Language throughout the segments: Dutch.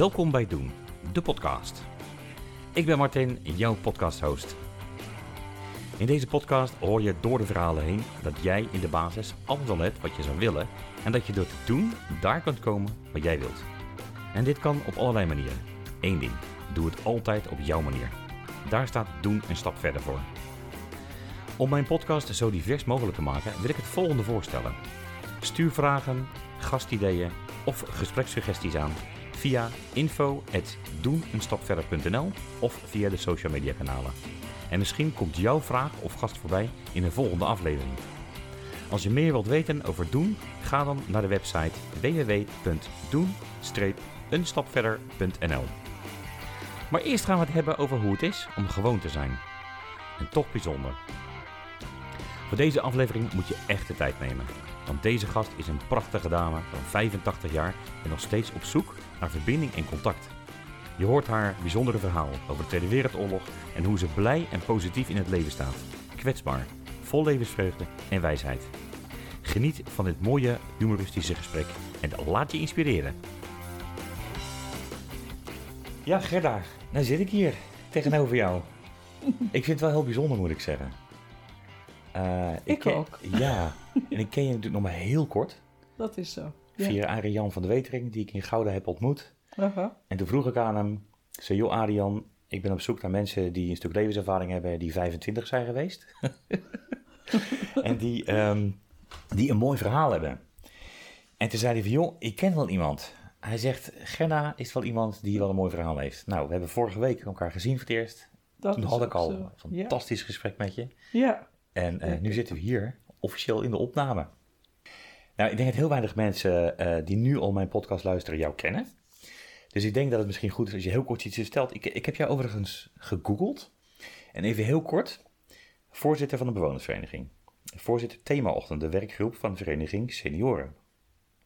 Welkom bij Doen, de podcast. Ik ben Martin, jouw podcasthost. In deze podcast hoor je door de verhalen heen dat jij in de basis alles al hebt wat je zou willen en dat je door te doen daar kunt komen wat jij wilt. En dit kan op allerlei manieren. Eén ding, doe het altijd op jouw manier. Daar staat doen een stap verder voor. Om mijn podcast zo divers mogelijk te maken wil ik het volgende voorstellen. Stuur vragen, gastideeën of gesprekssuggesties aan via info.doeneenstapverder.nl of via de social media kanalen. En misschien komt jouw vraag of gast voorbij in een volgende aflevering. Als je meer wilt weten over Doen, ga dan naar de website www.doen-eenstapverder.nl. Maar eerst gaan we het hebben over hoe het is om gewoon te zijn. En toch bijzonder. Voor deze aflevering moet je echt de tijd nemen. Want deze gast is een prachtige dame van 85 jaar en nog steeds op zoek naar verbinding en contact. Je hoort haar bijzondere verhaal over de Tweede Wereldoorlog en hoe ze blij en positief in het leven staat. Kwetsbaar, vol levensvreugde en wijsheid. Geniet van dit mooie humoristische gesprek en laat je inspireren. Ja, Gerda, nou zit ik hier tegenover jou. Ik vind het wel heel bijzonder, moet ik zeggen. Uh, ik, ken, ook. Ja, en ik ken je natuurlijk nog maar heel kort. Dat is zo. Via Arian van de Wetering, die ik in Gouda heb ontmoet. Uh -huh. En toen vroeg ik aan hem, zei joh Arian, ik ben op zoek naar mensen die een stuk levenservaring hebben, die 25 zijn geweest. en die, um, die een mooi verhaal hebben. En toen zei hij van, joh, ik ken wel iemand. Hij zegt, Gerna is wel iemand die wel een mooi verhaal heeft. Nou, we hebben vorige week elkaar gezien voor het eerst. Dat toen had ik al zo. een fantastisch ja. gesprek met je. Ja. En uh, nu zitten we hier, officieel in de opname. Nou, ik denk dat heel weinig mensen uh, die nu al mijn podcast luisteren jou kennen. Dus ik denk dat het misschien goed is als je heel kort iets stelt. Ik, ik heb jou overigens gegoogeld. En even heel kort. Voorzitter van de bewonersvereniging. Voorzitter themaochtend, de werkgroep van de vereniging Senioren.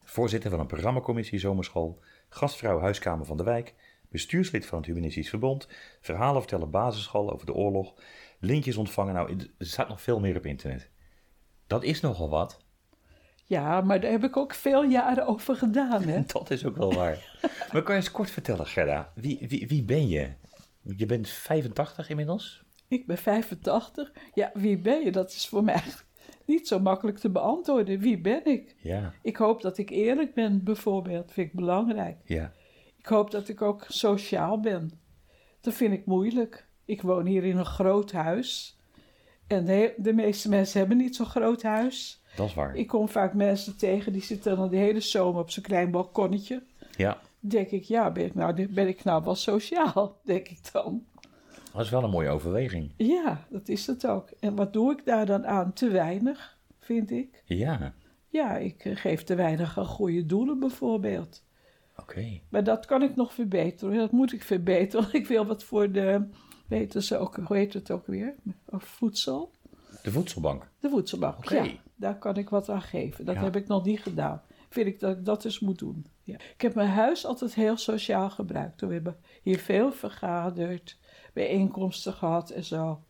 Voorzitter van een programmacommissie Zomerschool. Gastvrouw Huiskamer van de Wijk. Bestuurslid van het Humanistisch Verbond. Verhalen vertellen basisschool over de oorlog. Lintjes ontvangen. Nou, er staat nog veel meer op internet. Dat is nogal wat. Ja, maar daar heb ik ook veel jaren over gedaan, hè? Dat is ook wel waar. maar kan je eens kort vertellen, Gerda? Wie, wie, wie ben je? Je bent 85 inmiddels? Ik ben 85. Ja, wie ben je? Dat is voor mij niet zo makkelijk te beantwoorden. Wie ben ik? Ja. Ik hoop dat ik eerlijk ben, bijvoorbeeld. Vind ik belangrijk. Ja. Ik hoop dat ik ook sociaal ben. Dat vind ik moeilijk. Ik woon hier in een groot huis. En de, de meeste mensen hebben niet zo'n groot huis. Dat is waar. Ik kom vaak mensen tegen die zitten dan de hele zomer op zo'n klein balkonnetje. Ja. Denk ik, ja, ben ik, nou, ben ik nou wel sociaal, denk ik dan. Dat is wel een mooie overweging. Ja, dat is het ook. En wat doe ik daar dan aan? Te weinig, vind ik. Ja. Ja, ik geef te weinig aan goede doelen bijvoorbeeld. Oké. Okay. Maar dat kan ik nog verbeteren. Dat moet ik verbeteren. Ik wil wat voor de, weten ze ook, hoe heet het ook weer? Voedsel. De voedselbank? De voedselbank, okay. ja. Daar kan ik wat aan geven. Dat Ja. heb ik nog niet gedaan. Vind ik dat ik dat eens moet doen. Ja. Ik heb mijn huis altijd heel sociaal gebruikt. We hebben hier veel vergaderd, bijeenkomsten gehad en zo.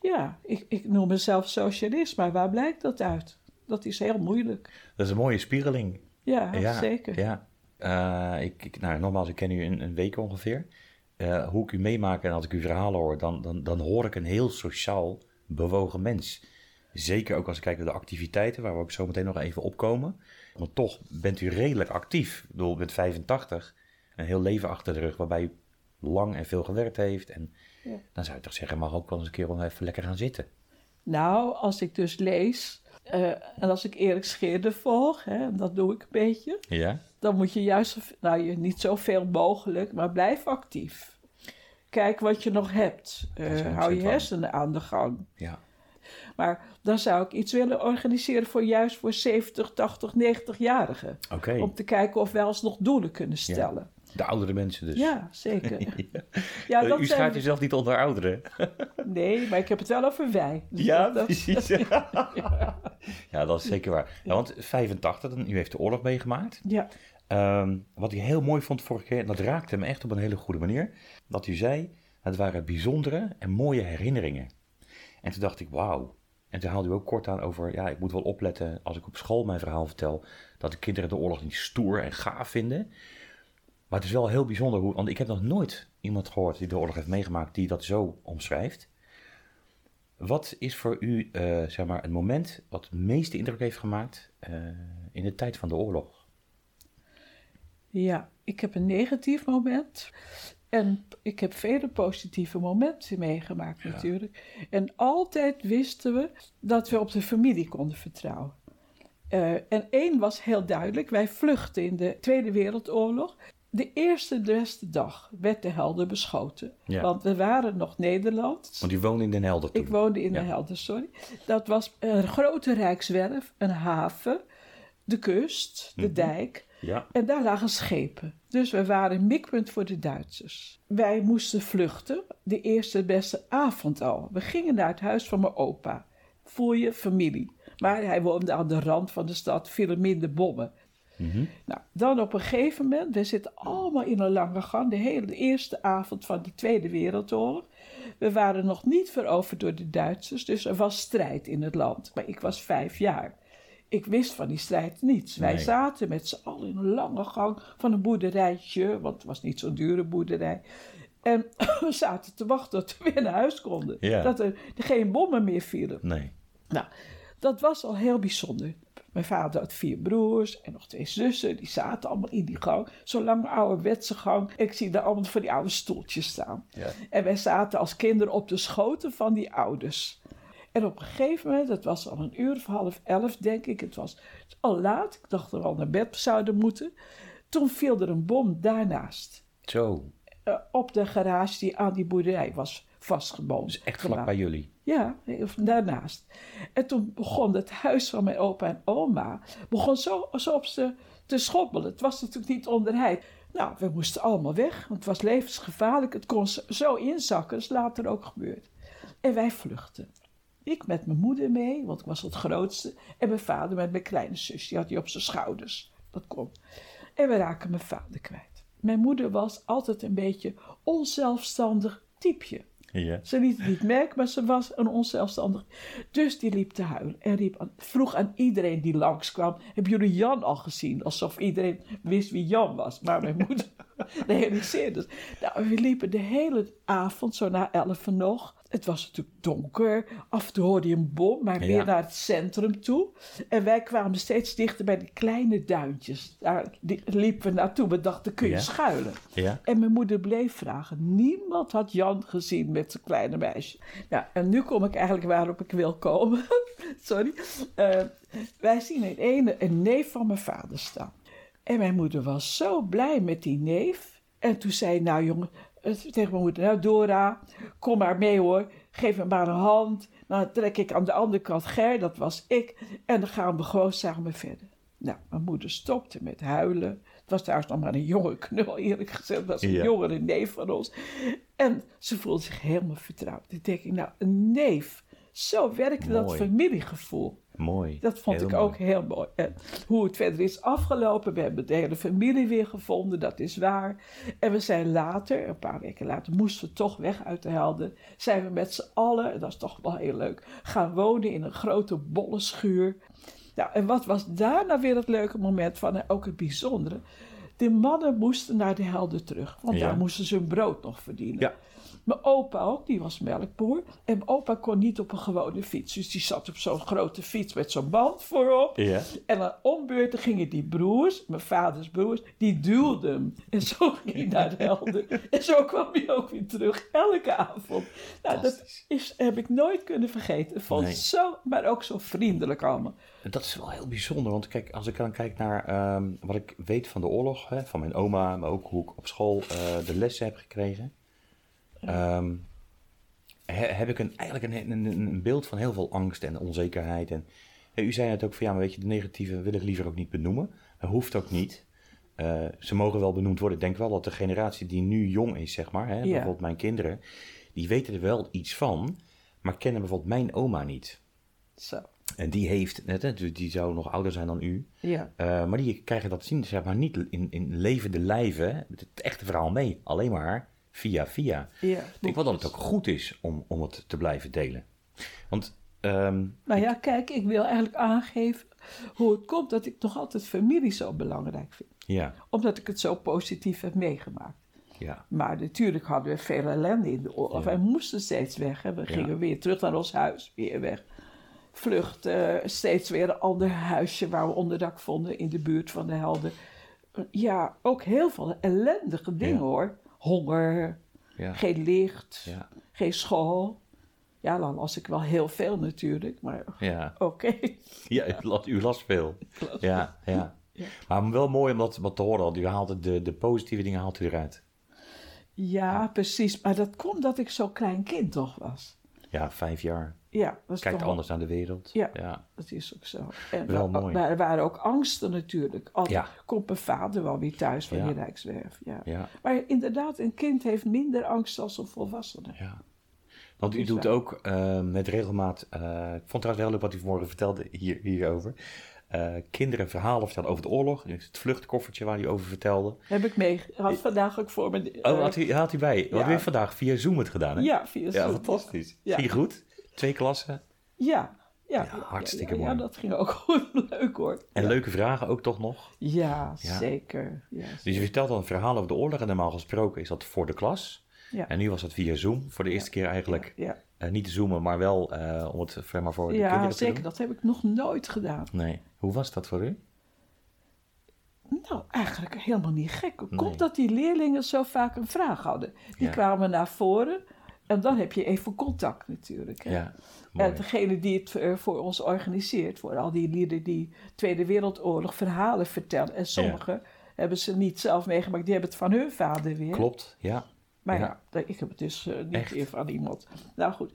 Ja, ik, ik noem mezelf socialist, maar waar blijkt dat uit? Dat is heel moeilijk. Dat is een mooie spiegeling. Ja, ja zeker. Ja. Uh, ik, ik, nou, nogmaals, ik ken u een, een week ongeveer. Uh, hoe ik u meemaak en als ik uw verhalen hoor, dan, dan, dan hoor ik een heel sociaal bewogen mens. Zeker ook als ik kijk naar de activiteiten, waar we ook zo meteen nog even opkomen. Want toch bent u redelijk actief. Ik bedoel, met 85, een heel leven achter de rug, waarbij u lang en veel gewerkt heeft. En Ja. dan zou je toch zeggen, mag ook wel eens een keer om even lekker gaan zitten. Nou, als ik dus lees eh, en als ik Erik Scheerde volg, hè, dat doe ik een beetje, Ja? dan moet je juist, nou je niet zoveel mogelijk, maar blijf actief. Kijk wat je nog hebt. Eh, hou je hersenen aan de gang. Ja. Maar dan zou ik iets willen organiseren voor juist voor 70, 80, 90-jarigen. Oké. Om te kijken of wij alsnog doelen kunnen stellen. De oudere mensen dus. Ja, zeker. Ja. Ja, Eh, u schaart jezelf niet onder ouderen. Nee, maar ik heb het wel over wij. Dus Ja, dat- precies. ja, dat is zeker waar. Ja, want 85, dan- u heeft de oorlog meegemaakt. Ja, Ehm, wat ik heel mooi vond vorige keer, en dat raakte me echt op een hele goede manier, dat u zei, het waren bijzondere en mooie herinneringen. En toen dacht ik, wauw. En toen haalde u ook kort aan over, ja, ik moet wel opletten als ik op school mijn verhaal vertel, dat de kinderen de oorlog niet stoer en gaaf vinden. Maar het is wel heel bijzonder, hoe, want ik heb nog nooit iemand gehoord die de oorlog heeft meegemaakt die dat zo omschrijft. Wat is voor u uh, zeg maar, het moment wat het meeste indruk heeft gemaakt uh, in de tijd van de oorlog? Ja, ik heb een negatief moment. En ik heb vele positieve momenten meegemaakt ja. natuurlijk. En altijd wisten we dat we op de familie konden vertrouwen. Uh, en één was heel duidelijk. Wij vluchtten in de Tweede Wereldoorlog. De eerste, de beste dag werd de Helder beschoten. Ja. Want we waren nog Nederland. Want u woonde in Den Helder toen? Ik woonde in ja. Den Helder, sorry. Dat was een grote rijkswerf, een haven, de kust, de mm-hmm. dijk. Ja. En daar lagen schepen. Dus we waren mikpunt voor de Duitsers. Wij moesten vluchten, de eerste beste avond al. We gingen naar het huis van mijn opa. Voor je familie. Maar hij woonde aan de rand van de stad, vielen minder bommen. Mm-hmm. Nou, dan op een gegeven moment, we zitten allemaal in een lange gang, de hele eerste avond van de Tweede Wereldoorlog. We waren nog niet veroverd door de Duitsers, dus er was strijd in het land. Maar ik was vijf jaar. Ik wist van die strijd niets. Wij zaten met z'n allen in een lange gang van een boerderijtje, want het was niet zo'n dure boerderij. En we zaten te wachten tot we weer naar huis konden. Ja. Dat er geen bommen meer vielen. Nee. Nou, dat was al heel bijzonder. Mijn vader had vier broers en nog twee zussen. Die zaten allemaal in die gang. Zo'n lange ouderwetse gang. Ik zie daar allemaal van die oude stoeltjes staan. Ja. En wij zaten als kinderen op de schoten van die ouders. En op een gegeven moment, het was al een uur of half elf, denk ik. Het was al laat. Ik dacht dat we al naar bed zouden moeten. Toen viel er een bom daarnaast. Zo. eh, op de garage die aan die boerderij was vastgebonden. Dus echt vlak bij jullie. Ja, of daarnaast. En toen begon het huis van mijn opa en oma begon zo, zo op ze te schoppelen. Het was natuurlijk niet onderheid. Nou, we moesten allemaal weg, want het was levensgevaarlijk. Het kon zo- zo inzakken, dat is later ook gebeurd. En wij vluchten. Ik met mijn moeder mee, want ik was het grootste. En mijn vader met mijn kleine zus, die had hij op zijn schouders. Dat kon. En we raken mijn vader kwijt. Mijn moeder was altijd een beetje onzelfstandig typeje. Ja. Ze liet het niet merken, maar ze was een onzelfstandig. Dus die liep te huilen en riep aan, vroeg aan iedereen die langskwam: Hebben jullie Jan al gezien? Alsof iedereen wist wie Jan was. Maar mijn moeder realiseerde. Nou, we liepen de hele avond, zo na elf nog. Het was natuurlijk donker. Af en toe hoorde je een bom, maar weer Ja. naar het centrum toe. En wij kwamen steeds dichter bij die kleine duintjes. Daar liepen we naartoe. We dachten, kun je Ja. schuilen? Ja. En mijn moeder bleef vragen. Niemand had Jan gezien met zijn kleine meisje. Nou, en nu kom ik eigenlijk waarop ik wil komen. Sorry. Eh, wij zien in ene een neef van mijn vader staan. En mijn moeder was zo blij met die neef. En toen zei nou jongen, eh, tegen mijn moeder, nou Dora, kom maar mee hoor. Geef me maar een hand. Dan trek ik aan de andere kant Ger, dat was ik. En dan gaan we gewoon samen verder. Nou, mijn moeder stopte met huilen. Het was trouwens nog maar een jonge knul, eerlijk gezegd. Dat was een Ja. jongere neef van ons. En ze voelde zich helemaal vertrouwd. Toen denk ik, nou, een neef. Zo werkte dat familiegevoel. Mooi. Dat vond Heel ik mooi. ook heel mooi. En hoe het verder is afgelopen, we hebben de hele familie weer gevonden, dat is waar. En we zijn later, een paar weken later, moesten we toch weg uit de Helden. Zijn we met z'n allen, dat is toch wel heel leuk, gaan wonen in een grote bolle schuur. Nou, en wat was daarna weer het leuke moment van, en ook het bijzondere. De mannen moesten naar de Helden terug, want Ja. daar moesten ze hun brood nog verdienen. Ja. Mijn opa ook, die was melkboer. En mijn opa kon niet op een gewone fiets. Dus die zat op zo'n grote fiets met zo'n band voorop. Ja. En aan ombeurten gingen die broers, mijn vaders broers, die duwden hem. En zo ging hij naar de helden. En zo kwam hij ook weer terug, elke avond. Nou, dat is, heb ik nooit kunnen vergeten. Vond Nee. zo, maar ook zo vriendelijk allemaal. Dat is wel heel bijzonder, want kijk, als ik dan kijk naar ehm, wat ik weet van de oorlog, hè, van mijn oma, maar ook hoe ik op school eh, de lessen heb gekregen, ehm, he- heb ik een, eigenlijk een, een, een beeld van heel veel angst en onzekerheid. En, u zei net ook van ja, maar weet je, de negatieve wil ik liever ook niet benoemen. Dat hoeft ook niet. Eh, ze mogen wel benoemd worden. Ik denk wel dat de generatie die nu jong is, zeg maar, hè, bijvoorbeeld mijn kinderen, die weten er wel iets van, maar kennen bijvoorbeeld mijn oma niet. Zo, En die heeft, net, dus die zou nog ouder zijn dan u. ja. Eh, maar die krijgen dat zien, zeg maar, niet in, in levende lijven, het echte verhaal mee. Alleen maar via via. ja Ik denk wel dat het ook goed is om, om het te blijven delen. Want, ehm, Nou ja, kijk, ik wil eigenlijk aangeven hoe het komt dat ik nog altijd familie zo belangrijk vind. Ja, Omdat ik het zo positief heb meegemaakt. ja, Maar natuurlijk hadden we veel ellende in de oorlog. Ja. Wij moesten steeds weg. Hè. We Ja. gingen weer terug naar ons huis, weer weg. Vluchten, steeds weer een ander huisje waar we onderdak vonden in de buurt van de helden. Ja, ook heel veel ellendige dingen hoor. Honger, ja. geen licht, Ja, geen school. Ja, dan las ik wel heel veel natuurlijk, maar ja. oké. ja u, las, u las veel. Ja, ja. Ja. Maar wel mooi om dat wat te horen. U haalt de, de positieve dingen haalt u eruit. Ja, precies. Maar dat komt dat ik zo'n klein kind toch was. Ja, vijf jaar. Ja, dat is Kijkt toch anders naar de wereld. Ja. ja. Dat is ook zo. En Wel mooi. wa- Er waren ook angsten natuurlijk. Altijd Ja. komt mijn vader wel weer thuis van Ja. die Rijkswerf. Ja. ja. Maar inderdaad, een kind heeft minder angst dan een volwassene. Ja. Want u doet ook eh, met regelmaat, eh, ik vond trouwens heel leuk wat u vanmorgen vertelde hier, hierover. Eh, kinderen verhalen vertellen over de oorlog. Het vluchtkoffertje waar u over vertelde. Heb ik mee. Had vandaag ook voor me. Oh, had u, had u bij. Wat ja. weer vandaag via Zoom het gedaan, hè? Ja, via Ja, Zoom. fantastisch. Ja. Ging goed? Twee klassen. Ja. Ja, Ja, hartstikke ja, ja, mooi. Ja, dat ging ook goed. Leuk hoor. En ja. leuke vragen ook toch nog. Ja, Ja. zeker. Ja, Dus je vertelt dan een verhaal over de oorlog. En normaal gesproken is dat voor de klas. Ja. En nu was dat via Zoom. Voor de eerste keer eigenlijk. ja, eh, niet te zoomen, maar wel eh, om het zeg maar voor de ja kinderen te zeker. doen. Dat heb ik nog nooit gedaan. Nee. Hoe was dat voor u? Nou, eigenlijk helemaal niet gek. Nee. komt dat die leerlingen zo vaak een vraag hadden? Die Ja. kwamen naar voren en dan heb je even contact natuurlijk. Hè? Ja, mooi. En degene die het eh, voor ons organiseert, voor al die lieden die Tweede Wereldoorlog verhalen vertellen. En sommigen hebben ze niet zelf meegemaakt, die hebben het van hun vader weer. Klopt, ja. Maar Ja. ja, ik heb het dus eh, niet Echt? weer van iemand. Nou goed,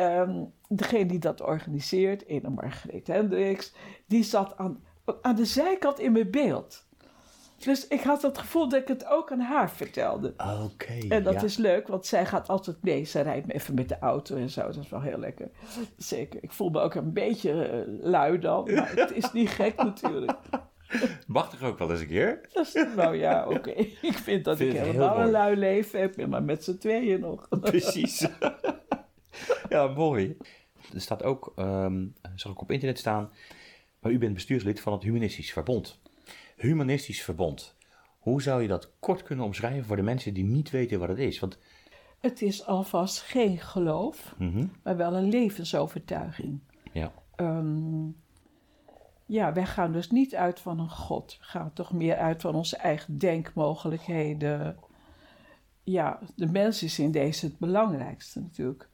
Ehm, degene die dat organiseert, ene Margreet Hendricks, die zat aan, aan de zijkant in mijn beeld. Dus ik had het gevoel dat ik het ook aan haar vertelde. Oké. En dat ja. is leuk, want zij gaat altijd mee. Zij rijdt me even met de auto en zo. Dat is wel heel lekker. Zeker. Ik voel me ook een beetje eh, lui dan. Maar het is niet gek natuurlijk. Mag toch ook wel eens een keer? Dat is, nou ja, oké. Ik vind dat Vind ik heel helemaal een lui leven heb. Maar met z'n tweeën nog. Precies. ja, mooi. Er staat ook, ehm zag ik op internet staan, maar u bent bestuurslid van het Humanistisch Verbond. Humanistisch Verbond. Hoe zou je dat kort kunnen omschrijven voor de mensen die niet weten wat het is? Want, Het is alvast geen geloof, mhm, maar wel een levensovertuiging. ja, Ehm, ja, wij gaan dus niet uit van een God. We gaan toch meer uit van onze eigen denkmogelijkheden. Ja, de mens is in deze het belangrijkste natuurlijk.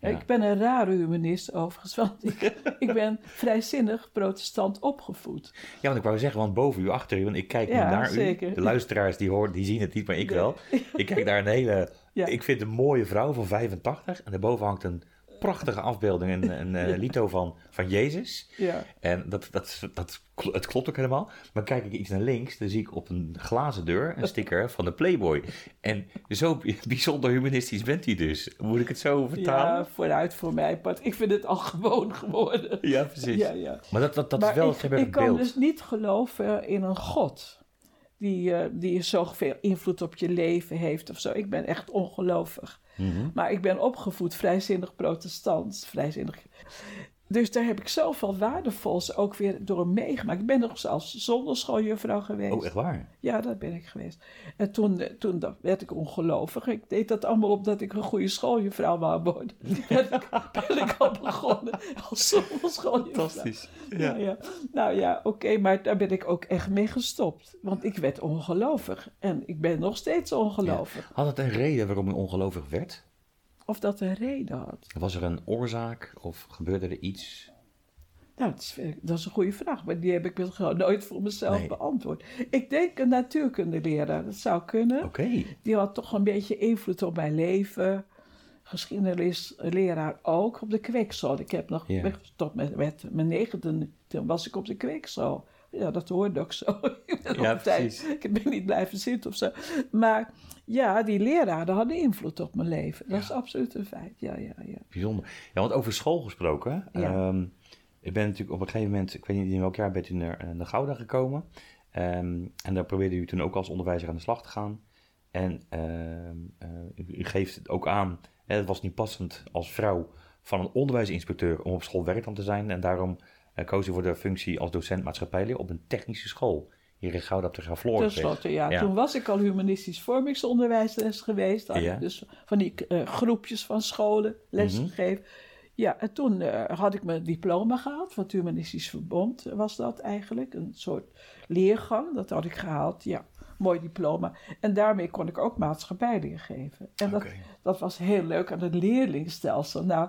Ja. Ik ben een rare humanist overigens, want ik, ik ben vrijzinnig protestant opgevoed. ja, want ik wou zeggen, want boven u, achter u, want ik kijk nu Ja, naar zeker. u. De luisteraars die, horen, die zien het niet, maar ik Nee. wel. Ik kijk naar een hele, Ja. ik vind een mooie vrouw van 85 en daarboven hangt een prachtige afbeelding, een, een eh, lito van, van Jezus. Ja, En dat, dat, dat, het klopt ook helemaal. Maar kijk ik iets naar links, dan zie ik op een glazen deur een sticker van de Playboy. En zo bijzonder humanistisch bent u dus. Moet ik het zo ja, vertalen? vooruit voor mij. part. Ik vind het al gewoon geworden. Ja, precies. Ja, ja. Maar dat, dat, dat maar is wel ik, het ik kan beeld. dus niet geloven in een God die, eh, die zoveel invloed op je leven heeft of zo. Ik ben echt ongelovig. Mhm. Maar ik ben opgevoed vrijzinnig protestant, vrijzinnig. Dus daar heb ik zoveel waardevols ook weer door meegemaakt. Ik ben nog zelfs zonderschooljuffrouw geweest. Oh, echt waar? Ja, dat ben ik geweest. En toen, eh, toen werd ik ongelovig. Ik deed dat allemaal omdat ik een goede schooljuffrouw wou worden. ben, ik, ben ik al begonnen als zonderschooljuffrouw. Fantastisch. Ja, ja. Nou ja, oké, maar daar ben ik ook echt mee gestopt. Want ik werd ongelovig. En ik ben nog steeds ongelovig. Had het een reden waarom u ongelovig werd? Of dat een reden had. Was er een oorzaak of gebeurde er iets? Nou, dat is, dat is een goede vraag, maar die heb ik gewoon nooit voor mezelf Nee. beantwoord. Ik denk een natuurkundeleraar, dat zou kunnen. Die had toch een beetje invloed op mijn leven. Geschiedenisleraar ook op de kweekschool. Ik heb nog Ja. tot met, met mijn negende, toen was ik op de kweekschool. Ja, dat hoorde ook zo. ik ben Ja, tijd, precies. ik ben niet blijven zitten of zo. Maar ja, die leraren hadden invloed op mijn leven. Dat is absoluut een feit. Ja, ja, ja. Bijzonder. Ja, want over school gesproken. Ja. ehm, ik ben natuurlijk op een gegeven moment, ik weet niet in welk jaar bent u naar, naar Gouda gekomen. Ehm, en daar probeerde u toen ook als onderwijzer aan de slag te gaan. En ehm, eh, u, geeft het ook aan, hè, het was niet passend als vrouw van een onderwijsinspecteur om op school werkzaam te zijn. En daarom eh, koos u voor de functie als docent maatschappijleer op een technische school hier in Gouda op de Ten ja. Ja. Toen was ik al humanistisch vormingsonderwijsles geweest. Had Ja. ik dus van die eh, groepjes van scholen les Mhm. gegeven. Ja, en toen eh, had ik mijn diploma gehaald van het Humanistisch Verbond, was dat eigenlijk. Een soort leergang, dat had ik gehaald. Ja, mooi diploma. En daarmee kon ik ook maatschappijleer geven. En dat, dat was heel leuk aan het leerlingstelsel. Nou,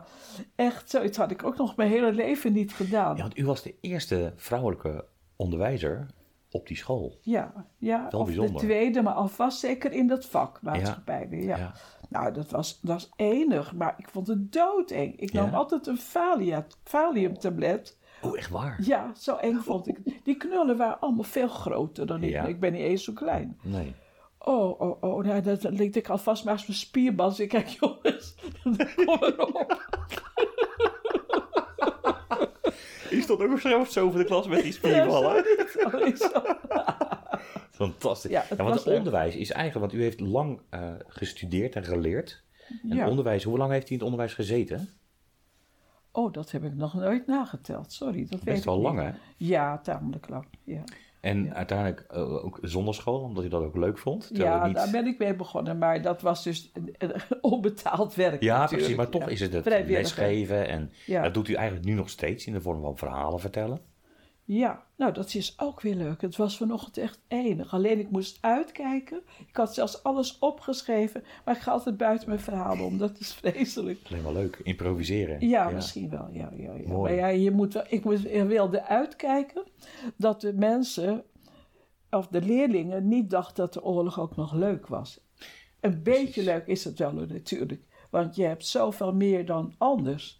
echt, zoiets had ik ook nog mijn hele leven niet gedaan. Ja, want u was de eerste vrouwelijke onderwijzer op die school. Ja, ja Wel of bijzonder. de tweede, maar alvast zeker in dat vak, maatschappijleer. Ja. Ja. Nou, dat was, dat was enig, maar ik vond het doodeng. Ik nam altijd een valiumtablet. Oh, echt waar? Ja, zo eng vond ik het. Die knullen waren allemaal veel groter dan ik. Ja. Ik ben niet eens zo klein. Nee. Oh, oh, oh, nou, dat liet ik alvast maar eens mijn spierband. Ik kijk, jongens, kom erop. Stond ook zo, zo voor de klas met die spierballen. Fantastisch. Ja, Ja, het want het onderwijs is eigenlijk, want u heeft lang eh, gestudeerd en geleerd. En onderwijs, hoe lang heeft u in het onderwijs gezeten? Oh, dat heb ik nog nooit nageteld. Sorry, dat weet Best ik wel niet. lang, hè? Ja, tamelijk lang. Ja, En Ja. uiteindelijk eh, ook zonder school, omdat u dat ook leuk vond. ja niet... daar ben ik mee begonnen. Maar dat was dus een, een onbetaald werk Ja, natuurlijk. precies. Maar toch Ja. is het het lesgeven. En Ja. dat doet u eigenlijk nu nog steeds in de vorm van verhalen vertellen. Ja, nou dat is ook weer leuk. Het was vanochtend echt enig. Alleen ik moest uitkijken. Ik had zelfs alles opgeschreven. Maar ik ga altijd buiten mijn verhalen om. Dat is vreselijk. Alleen wel leuk, improviseren. Ja, misschien wel. Ja, ja, ja. Mooi. Maar ja, je moet wel, ik wilde uitkijken dat de mensen, of de leerlingen, niet dachten dat de oorlog ook nog leuk was. Een beetje leuk is het wel natuurlijk. Want je hebt zoveel meer dan anders.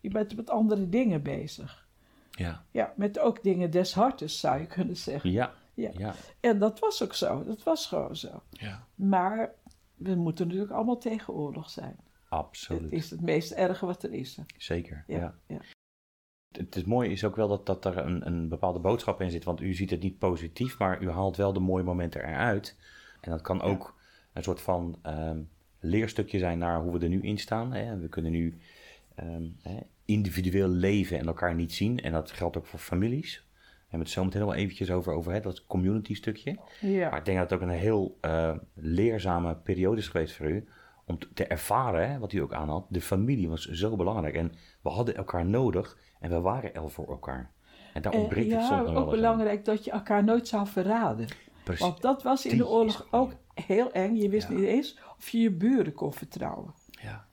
Je bent met andere dingen bezig. Ja. Ja, met ook dingen des hartes zou je kunnen zeggen. Ja. Ja. Ja. En dat was ook zo. Dat was gewoon zo. ja. Maar we moeten natuurlijk allemaal tegen oorlog zijn. Absoluut. Het is het meest erge wat er is. Zeker. Ja, Ja. ja. Het, het mooie is ook wel dat, dat er een, een bepaalde boodschap in zit. Want u ziet het niet positief, maar u haalt wel de mooie momenten eruit. En dat kan ook een soort van ehm, leerstukje zijn naar hoe we er nu in staan. Hè. We kunnen nu ehm, hè, individueel leven en elkaar niet zien. En dat geldt ook voor families. We hebben het zo meteen wel eventjes over, over hè, dat community stukje. Ja. Maar ik denk dat het ook een heel eh, leerzame periode is geweest voor u. Om te, ervaren, hè, wat u ook aanhad. De familie was zo belangrijk. En we hadden elkaar nodig. En we waren er voor elkaar. En daar En ontbreekt het ja, soms nog wel ook aan. belangrijk dat je elkaar nooit zou verraden. Precies. Want dat was in de oorlog ook heel eng. Je wist Ja. niet eens of je je buren kon vertrouwen.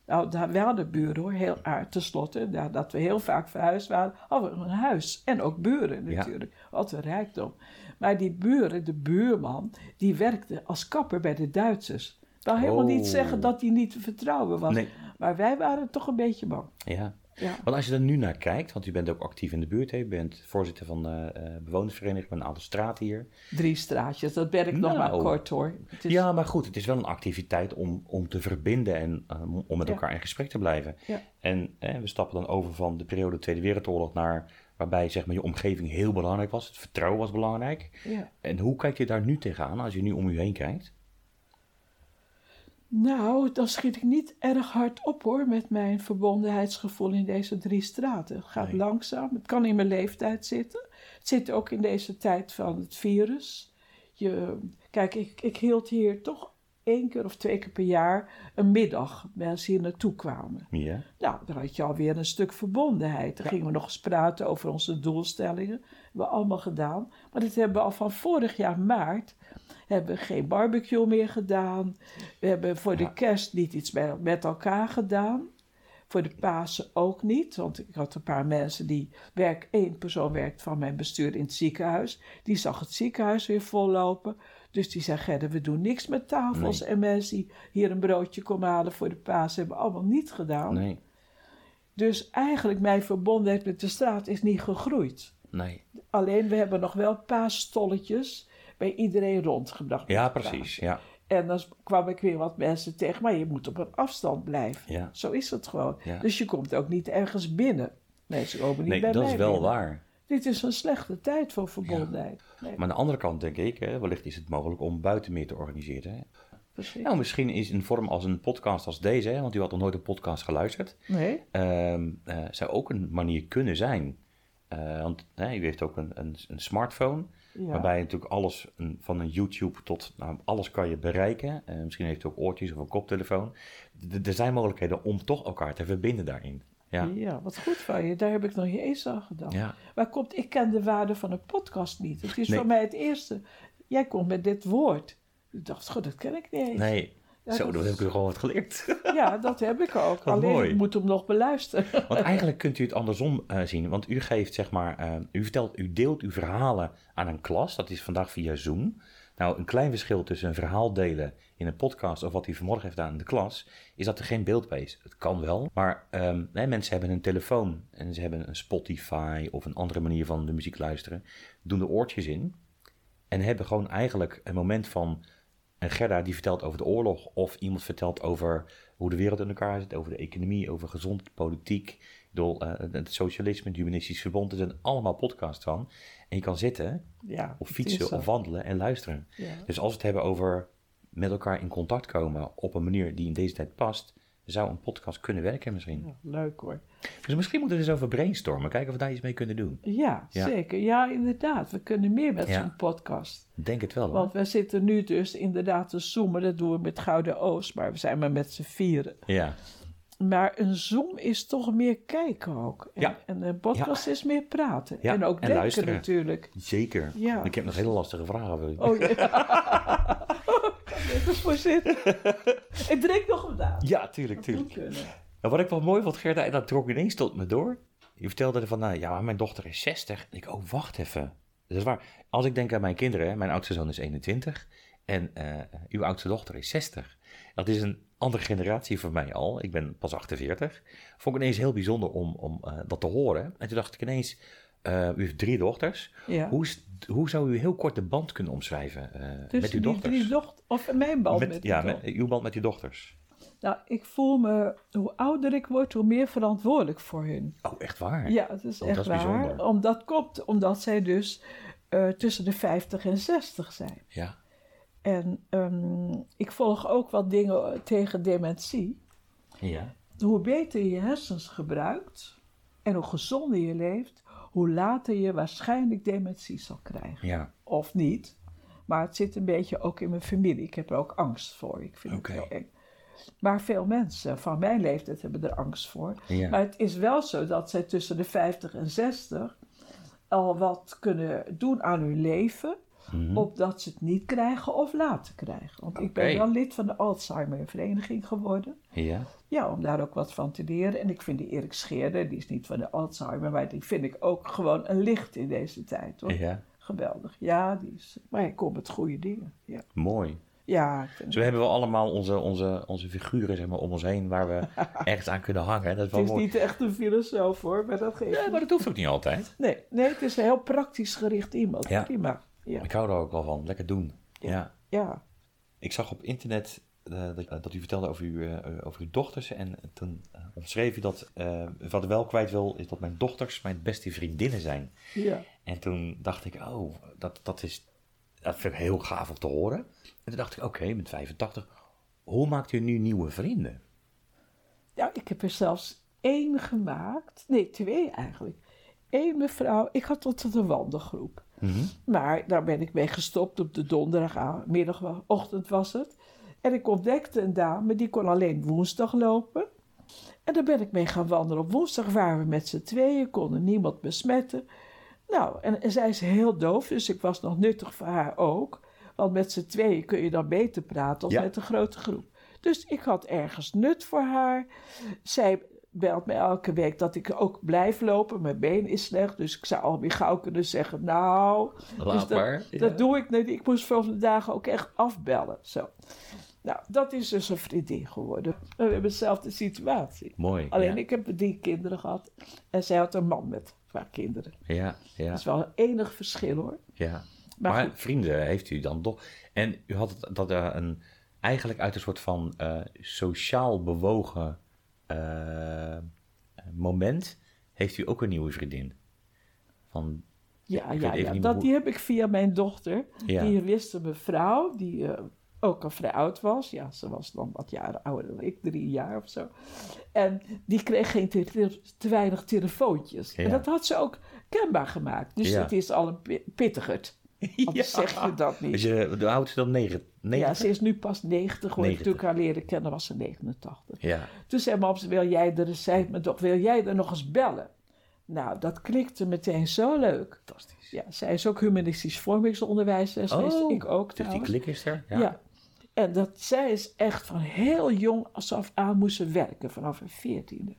Ja. Nou, daar, we hadden buren hoor, heel aardig. Ten slotte, nadat we heel vaak verhuisd waren, hadden we een huis. En ook buren Ja. natuurlijk. Wat een rijkdom. Maar die buren, de buurman, die werkte als kapper bij de Duitsers. Dat wil helemaal niet Oh. zeggen dat hij niet te vertrouwen was. Nee. Maar wij waren toch een beetje bang. ja. Ja. Want als je er nu naar kijkt, want u bent ook actief in de buurt. Hè? U bent voorzitter van de eh, bewonersvereniging met een aantal straten hier. Drie straatjes, dat ben ik nog maar Nou. kort hoor. Is- Ja, maar goed, het is wel een activiteit om, om te verbinden en eh, om met Ja. elkaar in gesprek te blijven. Ja. En eh, we stappen dan over van de periode Tweede Wereldoorlog naar waarbij zeg maar, je omgeving heel belangrijk was. Het vertrouwen was belangrijk. ja. En hoe kijkt u daar nu tegenaan als je nu om u heen kijkt? Nou, dan schiet ik niet erg hard op hoor met mijn verbondenheidsgevoel in deze drie straten. Het gaat Nee. langzaam, het kan in mijn leeftijd zitten. Het zit ook in deze tijd van het virus. Je, kijk, ik, ik hield hier toch één keer of twee keer per jaar een middag. Mensen hier naartoe kwamen. Ja. Nou, dan had je alweer een stuk verbondenheid. Dan gingen we nog eens praten over onze doelstellingen. Dat hebben we allemaal gedaan. Maar dat hebben we al van vorig jaar maart. Hebben we geen barbecue meer gedaan. We hebben voor Ja. de kerst niet iets met, met elkaar gedaan. Voor de Pasen ook niet. Want ik had een paar mensen die werk, één persoon werkt van mijn bestuur in het ziekenhuis. Die zag het ziekenhuis weer vollopen. Dus die zei, Gerda, we doen niks met tafels. Nee. En mensen die hier een broodje komen halen voor de Pasen hebben we allemaal niet gedaan. Nee. Dus eigenlijk mijn verbondenheid met de straat is niet gegroeid. Nee. Alleen we hebben nog wel paasstolletjes bij iedereen rondgebracht. Ja, precies. Ja. En dan kwam ik weer wat mensen tegen, maar je moet op een afstand blijven. Ja. Zo is het gewoon. Ja. Dus je komt ook niet ergens binnen. Mensen komen niet Nee, bij dat mij is wel binnen. waar. Dit is een slechte tijd voor verbondenheid. Nee, Maar aan de andere kant denk ik, hè, wellicht is het mogelijk om buiten meer te organiseren. Hè? precies. Nou, misschien is een vorm als een podcast als deze, hè, want u had nog nooit een podcast geluisterd, Nee? ehm, eh, zou ook een manier kunnen zijn eh, want u heeft ook een, een, een smartphone. Ja. Waarbij je natuurlijk alles, een- van een YouTube tot nou, alles kan je bereiken. Eh, misschien heeft u ook oortjes of een koptelefoon. D- er zijn mogelijkheden om toch elkaar te verbinden daarin. Ja. Ja. wat goed van je. Daar heb ik nog niet eens aan gedacht. Ja. Maar komt, ik ken de waarde van een podcast niet. Het is Nee. voor mij het eerste. Jij komt met dit woord. Ik dacht, god, dat ken ik niet eens. Nee, Ja, zo, dat heb ik gewoon wat geleerd. Ja, dat heb ik ook. Alleen mooi. ik moet hem nog beluisteren. Want eigenlijk kunt u het andersom eh, zien. Want u geeft, zeg maar, eh, u vertelt, u deelt uw verhalen aan een klas. Dat is vandaag via Zoom. Nou, een klein verschil tussen een verhaal delen in een podcast of wat u vanmorgen heeft gedaan in de klas, is dat er geen beeld bij is. Het kan wel, maar ehm, mensen hebben een telefoon en ze hebben een Spotify of een andere manier van de muziek luisteren, doen de oortjes in en hebben gewoon eigenlijk een moment van een Gerda die vertelt over de oorlog of iemand vertelt over hoe de wereld in elkaar zit, over de economie, over gezond, politiek, ik bedoel, eh, het socialisme, het humanistisch verbond, er zijn allemaal podcasts van. En je kan zitten Ja, of fietsen of wandelen en luisteren. Ja. Dus als we het hebben over met elkaar in contact komen op een manier die in deze tijd past, zou een podcast kunnen werken misschien. Ja, leuk hoor. Dus misschien moeten we eens over brainstormen, kijken of we daar iets mee kunnen doen. Ja, Ja. zeker. Ja, inderdaad. We kunnen meer met Ja. zo'n podcast. Denk het wel hoor. Want we zitten nu dus inderdaad te zoomen. Dat doen we met Gouden Oost, maar we zijn maar met z'n vieren. Ja, Maar een zoom is toch meer kijken ook. En, Ja. en een podcast is meer praten. Ja, En ook en denken luisteren. natuurlijk. zeker. Ja. Ik heb nog hele lastige vragen. Oh ja. Even voor zitten. Ik drink nog een daad. Ja, tuurlijk, tuurlijk. Nou, wat ik wel mooi vond, Gerda, en dat trok ineens tot me door. Je vertelde van, nou ja, mijn dochter is 60. En ik, oh, wacht even. Dat is waar. Als ik denk aan mijn kinderen, mijn oudste zoon is 21 en eh, uw oudste dochter is 60. Dat is een andere generatie voor mij al. Ik ben pas 48. Vond ik ineens heel bijzonder om, om eh, dat te horen. En toen dacht ik ineens, eh, u heeft drie dochters. Ja. Hoe, is- hoe zou u heel kort de band kunnen omschrijven eh, met Tussen uw dochters? drie dochters. Of mijn band met, met, ja, met, dochter. uw band met uw dochters. Nou, ik voel me, hoe ouder ik word, hoe meer verantwoordelijk voor hun. Oh, echt waar? Ja, het is Oh, echt dat is waar. bijzonder. Omdat komt omdat zij dus tussen de 50 en 60 zijn. Ja. En ehm, ik volg ook wat dingen tegen dementie. Ja. Hoe beter je hersens gebruikt en hoe gezonder je leeft, hoe later je waarschijnlijk dementie zal krijgen. Ja. Of niet. Maar het zit een beetje ook in mijn familie. Ik heb er ook angst voor. Ik vind het heel eng. Maar veel mensen van mijn leeftijd hebben er angst voor. Ja. Maar het is wel zo dat zij tussen de 50 en 60 al wat kunnen doen aan hun leven. Mhm. Opdat ze het niet krijgen of laten krijgen. Want ik ben wel lid van de Alzheimer-vereniging geworden. Ja. Ja, om daar ook wat van te leren. En ik vind die Erik Scheerder, die is niet van de Alzheimer, maar die vind ik ook gewoon een licht in deze tijd. Hoor. Ja. Geweldig. Ja, die is, maar hij komt met goede dingen. Ja, Mooi. ja vind Zo hebben we allemaal onze, onze, onze figuren zeg maar, om ons heen waar we ergens aan kunnen hangen. Dat is wel het is mooi. niet echt een filosoof hoor, maar dat geeft Ja, maar dat hoeft ook niet altijd. Nee, nee, het is een heel praktisch gericht iemand. Ja. Prima. Ja. Ik hou er ook wel van. Lekker doen. Ja. ja. Ik zag op internet eh, dat, dat u vertelde over, uw, eh, over uw dochters. En toen eh, omschreef u dat, eh, wat ik wel kwijt wil, is dat mijn dochters mijn beste vriendinnen zijn. ja. En toen dacht ik, oh, dat, dat, is, dat vind ik heel gaaf om te horen. En toen dacht ik, oké, met 85, hoe maakt u nu nieuwe vrienden? Ja, ik heb er zelfs één gemaakt. Nee, twee eigenlijk. Eén mevrouw, ik had tot een wandelgroep. Mhm. Maar daar ben ik mee gestopt op de donderdagmiddag, ochtend was het. En ik ontdekte een dame, die kon alleen woensdag lopen. En daar ben ik mee gaan wandelen. Op woensdag waren we met z'n tweeën, konden niemand besmetten. Nou, en, en zij is heel doof, dus ik was nog nuttig voor haar ook. Want met z'n tweeën kun je dan beter praten dan Ja. met een grote groep. Dus ik had ergens nut voor haar. Zij belt me elke week dat ik ook blijf lopen. Mijn been is slecht, dus ik zou alweer gauw kunnen zeggen... Nou, Laat dus dat, maar. Ja. dat doe ik niet. Ik moest volgende dagen ook echt afbellen. Zo. Nou, dat is dus een vriendin geworden. We hebben dezelfde situatie. Mooi. Alleen ja. ik heb drie kinderen gehad. En zij had een man met paar kinderen. Ja, ja, Dat is wel een enig verschil hoor. ja. Maar vrienden heeft u dan toch. En u had dat er een, eigenlijk uit een soort van eh, sociaal bewogen eh, moment, heeft u ook een nieuwe vriendin. Van, Ja, ja, ja. Dat, hoe- die heb ik via mijn dochter. Ja. Die wist een mevrouw, die eh, ook al vrij oud was. Ja, ze was dan wat jaren ouder dan ik, drie jaar of zo. En die kreeg geen te, weinig telefoontjes. En dat had ze ook kenbaar gemaakt. Dus het is al een pi- Anders zeg je dat niet. Dus je, de oudste dan negen? Ja, negen? ze is nu pas 90 hoor. 90. Toen ik haar leren kennen was ze 89. Ja. Toen zei mam, wil jij er, zei me toch, wil jij er nog eens bellen? Nou, dat klikte meteen zo leuk. Fantastisch. Ja, zij is ook humanistisch vormingsonderwijs geweest. Oh, Ik ook Dus die klik is er? Ja. En dat zij is echt van heel jong af aan moesten werken, vanaf haar veertiende.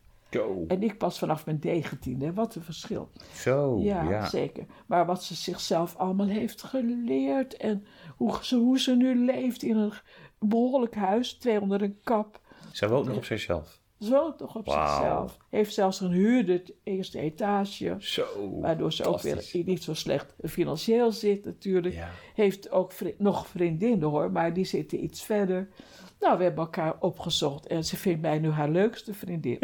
En ik pas vanaf mijn negentiende. Wat een verschil. Zo, Ja, ja. zeker. Maar wat ze zichzelf allemaal heeft geleerd en hoe ze, hoe ze nu leeft in een behoorlijk huis, twee onder een kap. Zij woont nog op zichzelf. Zo toch op Wauw. zichzelf. Heeft zelfs een huurder, eerste etage. Zo. Waardoor ze ook weer niet zo slecht financieel zit natuurlijk. Ja. Heeft ook vri- nog vriendinnen hoor, maar die zitten iets verder. Nou, we hebben elkaar opgezocht en ze vindt mij nu haar leukste vriendin.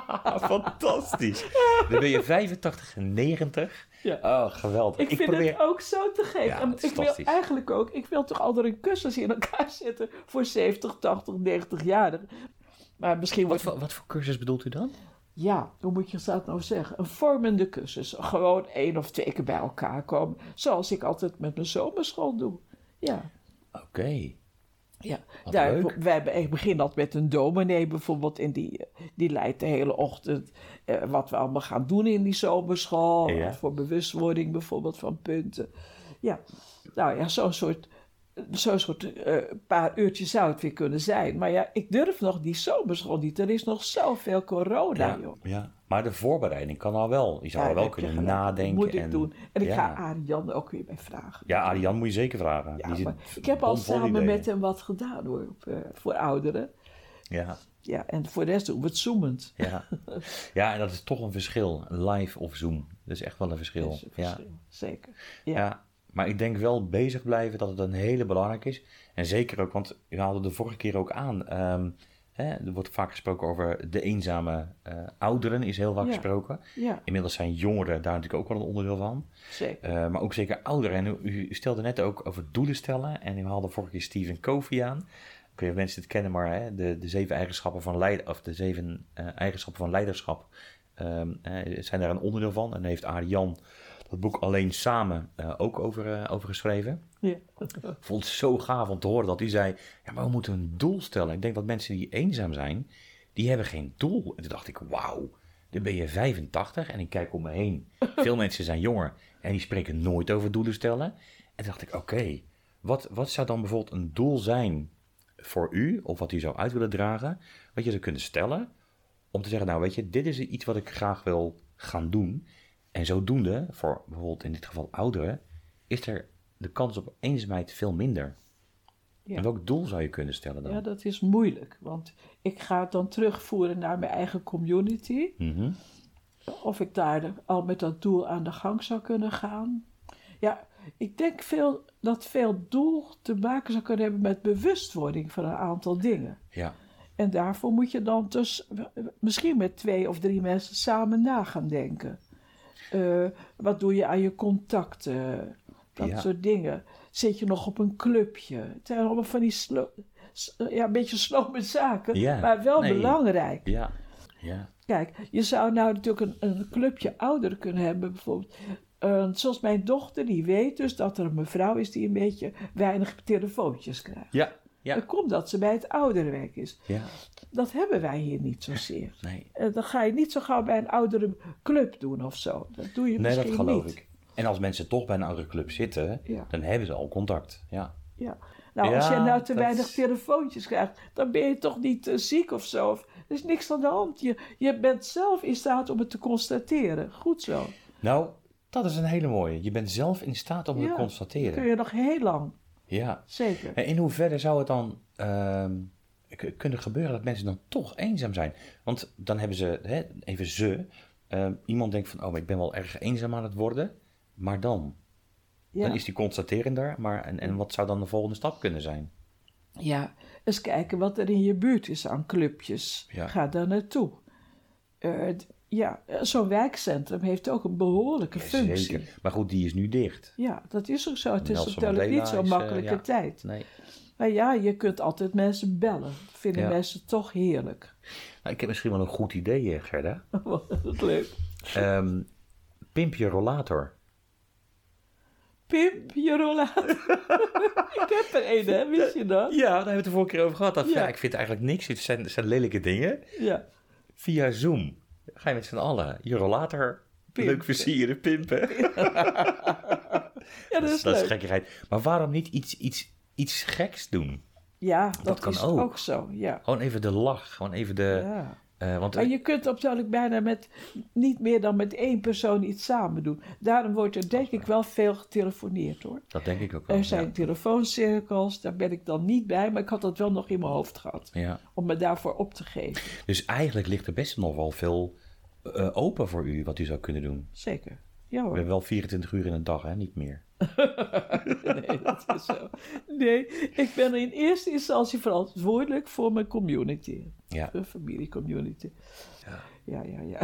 Fantastisch. Dan ben je 85 en 90. Ja. Oh, geweldig. Ik, vind het ook zo te gek. Ja, is ik wil eigenlijk ook, ik wil toch altijd een kussens in elkaar zetten voor 70, 80, 90 jaar. Maar misschien Wat wordt wat voor cursus bedoelt u dan? Ja, hoe moet je dat nou zeggen? Een vormende cursus. Gewoon één of twee keer bij elkaar komen. Zoals ik altijd met mijn zomerschool doe. Ja, Oké. Ja. Daar, wij hebben, ik begin altijd met een dominee bijvoorbeeld. En die, eh, die leidt de hele ochtend eh, wat we allemaal gaan doen in die zomerschool. Ja. Voor bewustwording bijvoorbeeld van punten. Ja, nou ja, zo'n soort... Zo'n soort eh, paar uurtjes zou het weer kunnen zijn. Maar ja, ik durf nog die zomerschool niet. Er is nog zoveel corona, Ja, joh. ja. Maar de voorbereiding kan al wel. Je zou Ja, al wel kunnen gelijk. nadenken. Dat moet ik en, doen. En ik ja. ga Arjan ook weer bij vragen. Ja, Ariane moet je zeker vragen. Ja, Die maar ik heb al samen ideeën. met hem wat gedaan hoor, op, eh, voor ouderen. Ja, Ja, en voor de rest doen we het zoemend. ja. ja, en dat is toch een verschil. Live of Zoom. Dat is echt wel een verschil. Een ja. verschil, Zeker. Ja. Maar ik denk wel bezig blijven dat het een hele belangrijk is. En zeker ook, want we hadden de vorige keer ook aan. ehm, hè, er wordt vaak gesproken over de eenzame eh, ouderen, is heel vaak Ja. gesproken. Ja, Inmiddels zijn jongeren daar natuurlijk ook wel een onderdeel van. zeker. Eh, maar ook zeker ouderen. En u, u stelde net ook over doelen stellen. En we hadden vorige keer Stephen Covey aan. Ik weet niet of mensen het kennen, maar hè, de, de zeven eigenschappen van leid, of de zeven eh, eigenschappen van leiderschap ehm, eh, zijn daar een onderdeel van. En heeft Ariane dat boek Alleen Samen eh, ook over, eh, over geschreven. Ja. Ik vond het zo gaaf om te horen dat hij zei: Ja, maar we moeten een doel stellen. Ik denk dat mensen die eenzaam zijn, die hebben geen doel. En toen dacht ik: Wauw, dan ben je 85 en ik kijk om me heen. Veel mensen zijn jonger en die spreken nooit over doelen stellen. En toen dacht ik: Oké, wat, wat zou dan bijvoorbeeld een doel zijn voor u, of wat u zou uit willen dragen, wat je zou kunnen stellen, om te zeggen: Nou, weet je, dit is iets wat ik graag wil gaan doen. En zodoende, voor bijvoorbeeld in dit geval ouderen, is er de kans op eenzaamheid veel minder. Ja. En welk doel zou je kunnen stellen dan? ja, dat is moeilijk. Want ik ga het dan terugvoeren naar mijn eigen community. Mhm. Of ik daar al met dat doel aan de gang zou kunnen gaan. Ja, ik denk veel, dat veel doel te maken zou kunnen hebben met bewustwording van een aantal dingen. Ja, En daarvoor moet je dan dus misschien met twee of drie mensen samen na gaan denken. Eh, wat doe je aan je contacten? Dat Ja. soort dingen. Zit je nog op een clubje? Het zijn allemaal van die slo- s- ja, een beetje slome zaken, Ja, maar wel nee. belangrijk. ja, ja. Kijk, je zou nou natuurlijk een, een clubje ouderen kunnen hebben, bijvoorbeeld. Eh, zoals mijn dochter, die weet dus dat er een mevrouw is die een beetje weinig telefoontjes krijgt. Ja, ja, Dan komt dat ze bij het ouderenwerk is. ja. Dat hebben wij hier niet zozeer. Nee, Eh, Dan ga je niet zo gauw bij een oudere club doen of zo. Dat doe je nee misschien dat geloof niet. ik. En als mensen toch bij een andere club zitten, Ja. dan hebben ze al contact. Ja, Ja. Nou, als je nou te dat weinig is- telefoontjes krijgt, dan ben je toch niet eh, ziek of zo. Of, er is niks aan de hand. Je, je bent zelf in staat om het te constateren. Goed zo. Nou, dat is een hele mooie. Je bent zelf in staat om het Ja, te Kun constateren. je nog heel lang. Ja. Zeker. En in hoeverre zou het dan ehm, kunnen gebeuren dat mensen dan toch eenzaam zijn? Want dan hebben ze, hè, even ze, ehm, iemand denkt van, oh, maar ik ben wel erg eenzaam aan het worden. Maar dan? Ja. Dan is die constaterender, maar en, en wat zou dan de volgende stap kunnen zijn? ja, eens kijken wat er in je buurt is aan clubjes. Ja. Ga daar naartoe. Eh, ja, eh, zo'n wijkcentrum heeft ook een behoorlijke functie. Zeker. Maar goed, die is nu dicht. Ja, dat is ook zo. Het is natuurlijk niet zo'n eh, makkelijke ja. tijd. Nee. Maar ja, je kunt altijd mensen bellen. Dat vinden Ja. mensen toch heerlijk. Nou, ik heb misschien wel een goed idee, eh, Gerda. Wat leuk. Ehm, pimp je rollator. Pimp, je rollator. ik heb er een, hè? Wist je dat? Ja, daar hebben we het de vorige keer over gehad. Dat, ja. Ja. ik vind eigenlijk niks. Het zijn, het zijn lelijke dingen. Ja. Via Zoom ga je met z'n allen je rollator Pimpen. leuk versieren, pimpen. Ja, dat is dat is leuk. gekkigheid. Maar waarom niet iets, iets, iets geks doen? Ja, dat, kan is ook. ook. zo. Ja. Gewoon even de lach. Gewoon even de... ja. eh, want Maar je kunt op bijna met niet meer dan met één persoon iets samen doen. Daarom wordt er denk ik wel veel getelefoneerd hoor. dat denk ik ook wel. Er zijn ja. telefooncirkels, daar ben ik dan niet bij, maar ik had dat wel nog in mijn hoofd gehad. Ja. Om me daarvoor op te geven. Dus eigenlijk ligt er best nog wel veel eh, open voor u wat u zou kunnen doen. Zeker. Ja We hoor. hebben wel 24 uur in een dag, hè? Niet meer. Nee, dat is zo. Nee, ik ben in eerste instantie verantwoordelijk voor mijn community. Ja. Een familiecommunity. Ja. Ja, ja, ja.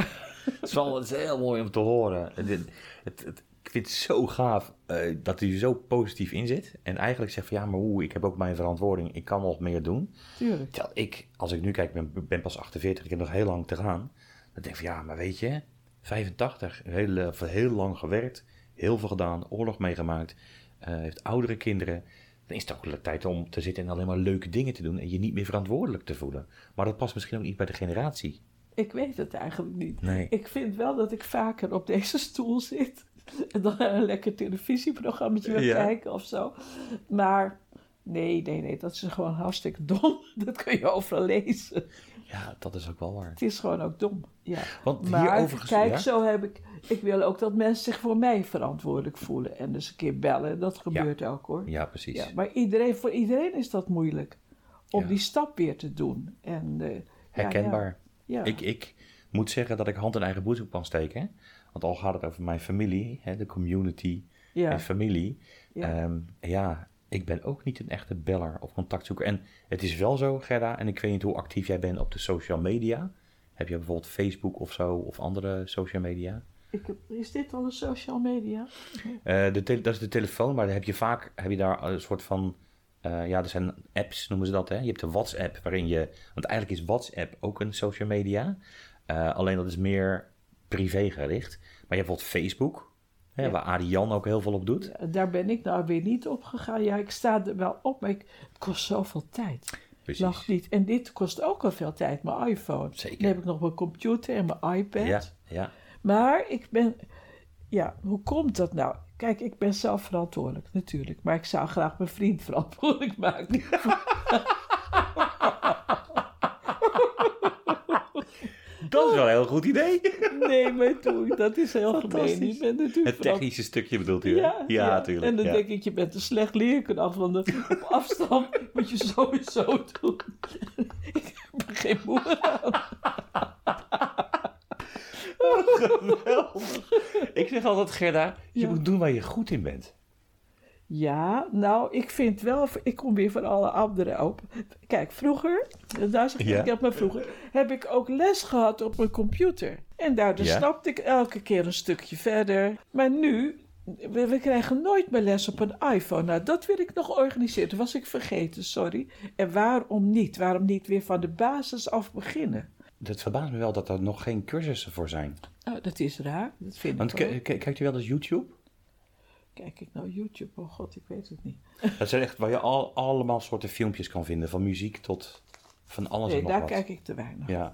Het is wel het is heel mooi om te horen. Het, het, het- ik vind het zo gaaf eh, dat u er zo positief in zit. En eigenlijk zegt van ja, maar hoe, ik heb ook mijn verantwoording. Ik kan nog meer doen. Tuurlijk. Terwijl ik, als ik nu kijk, ben, ben pas 48, ik heb nog heel lang te gaan. Dan denk ik van ja, maar weet je, 85, heel, heel lang gewerkt, heel veel gedaan, oorlog meegemaakt, eh, heeft oudere kinderen. Dan is het ook tijd om te zitten en alleen maar leuke dingen te doen en je niet meer verantwoordelijk te voelen. Maar dat past misschien ook niet bij de generatie. Ik weet het eigenlijk niet. Nee. Ik vind wel dat ik vaker op deze stoel zit. En dan een lekker televisieprogramma wil Ja. kijken of zo. Maar nee, nee, nee. Dat is gewoon hartstikke dom. Dat kun je overal lezen. Ja, dat is ook wel waar. Het is gewoon ook dom. Ja. Want Maar kijk, ja? zo heb ik... Ik wil ook dat mensen zich voor mij verantwoordelijk voelen. En dus een keer bellen. Dat gebeurt ook hoor. Ja, precies. Ja, maar iedereen, voor iedereen is dat moeilijk. Om Ja. die stap weer te doen. En, eh, ja, Herkenbaar. Ja, ja. Ik, ik moet zeggen dat ik hand in eigen boezem kan steken. Want al gaat het over mijn familie, hè, de community ja. en familie. Ja. Ja. ja, ik ben ook niet een echte beller of contactzoeker. En het is wel zo, Gerda, en ik weet niet hoe actief jij bent op de social media. Heb je bijvoorbeeld Facebook of zo, of andere social media? Ik heb, is dit al een social media? Eh, de dat is de telefoon, maar dan heb je vaak heb je daar een soort van. eh, ja, er zijn apps, noemen ze dat. Hè? Je hebt de WhatsApp, waarin je. Want eigenlijk is WhatsApp ook een social media. Eh, alleen dat is meer privé gericht. Maar je hebt bijvoorbeeld Facebook, hè, Ja. waar Ariane ook heel veel op doet. Daar ben ik nou weer niet op gegaan. Ja, ik sta er wel op, maar ik, het kost zoveel tijd. Precies. Niet. En dit kost ook al veel tijd, mijn iPhone. Zeker. Dan heb ik nog mijn computer en mijn iPad. Ja, ja. Maar ik ben... Ja, hoe komt dat nou? Kijk, ik ben zelf verantwoordelijk, natuurlijk. Maar ik zou graag mijn vriend verantwoordelijk maken. Dat is wel een heel goed idee. Nee, maar doe, dat is heel gemeen. Natuurlijk Het technische stukje bedoelt u, hè? Ja, ja, ja. En dan ja. denk ik, je bent een slecht leerkracht, want op afstand moet je sowieso doen. ik heb er geen moer aan. Geweldig. Ik zeg altijd, Gerda, je moet doen waar je goed in bent. Ja, nou, ik vind wel, ik kom weer van alle anderen op. Kijk, vroeger, daar zeg ik, Ja. ik heb maar vroeger, heb ik ook les gehad op mijn computer. En daardoor Ja. snapte ik elke keer een stukje verder. Maar nu, we, we krijgen nooit meer les op een iPhone. Nou, dat wil ik nog organiseren. Dat was ik vergeten, sorry. En waarom niet? Waarom niet weer van de basis af beginnen? Het verbaast me wel dat er nog geen cursussen voor zijn. Nou, dat is raar. Dat vind Want ik k- ook. k- kijkt u wel eens YouTube? Kijk ik nou YouTube? Oh god, ik weet het niet. Dat zijn echt waar je al, allemaal soorten filmpjes kan vinden. Van muziek tot van alles Nee, en nog daar wat. kijk ik te weinig Ja.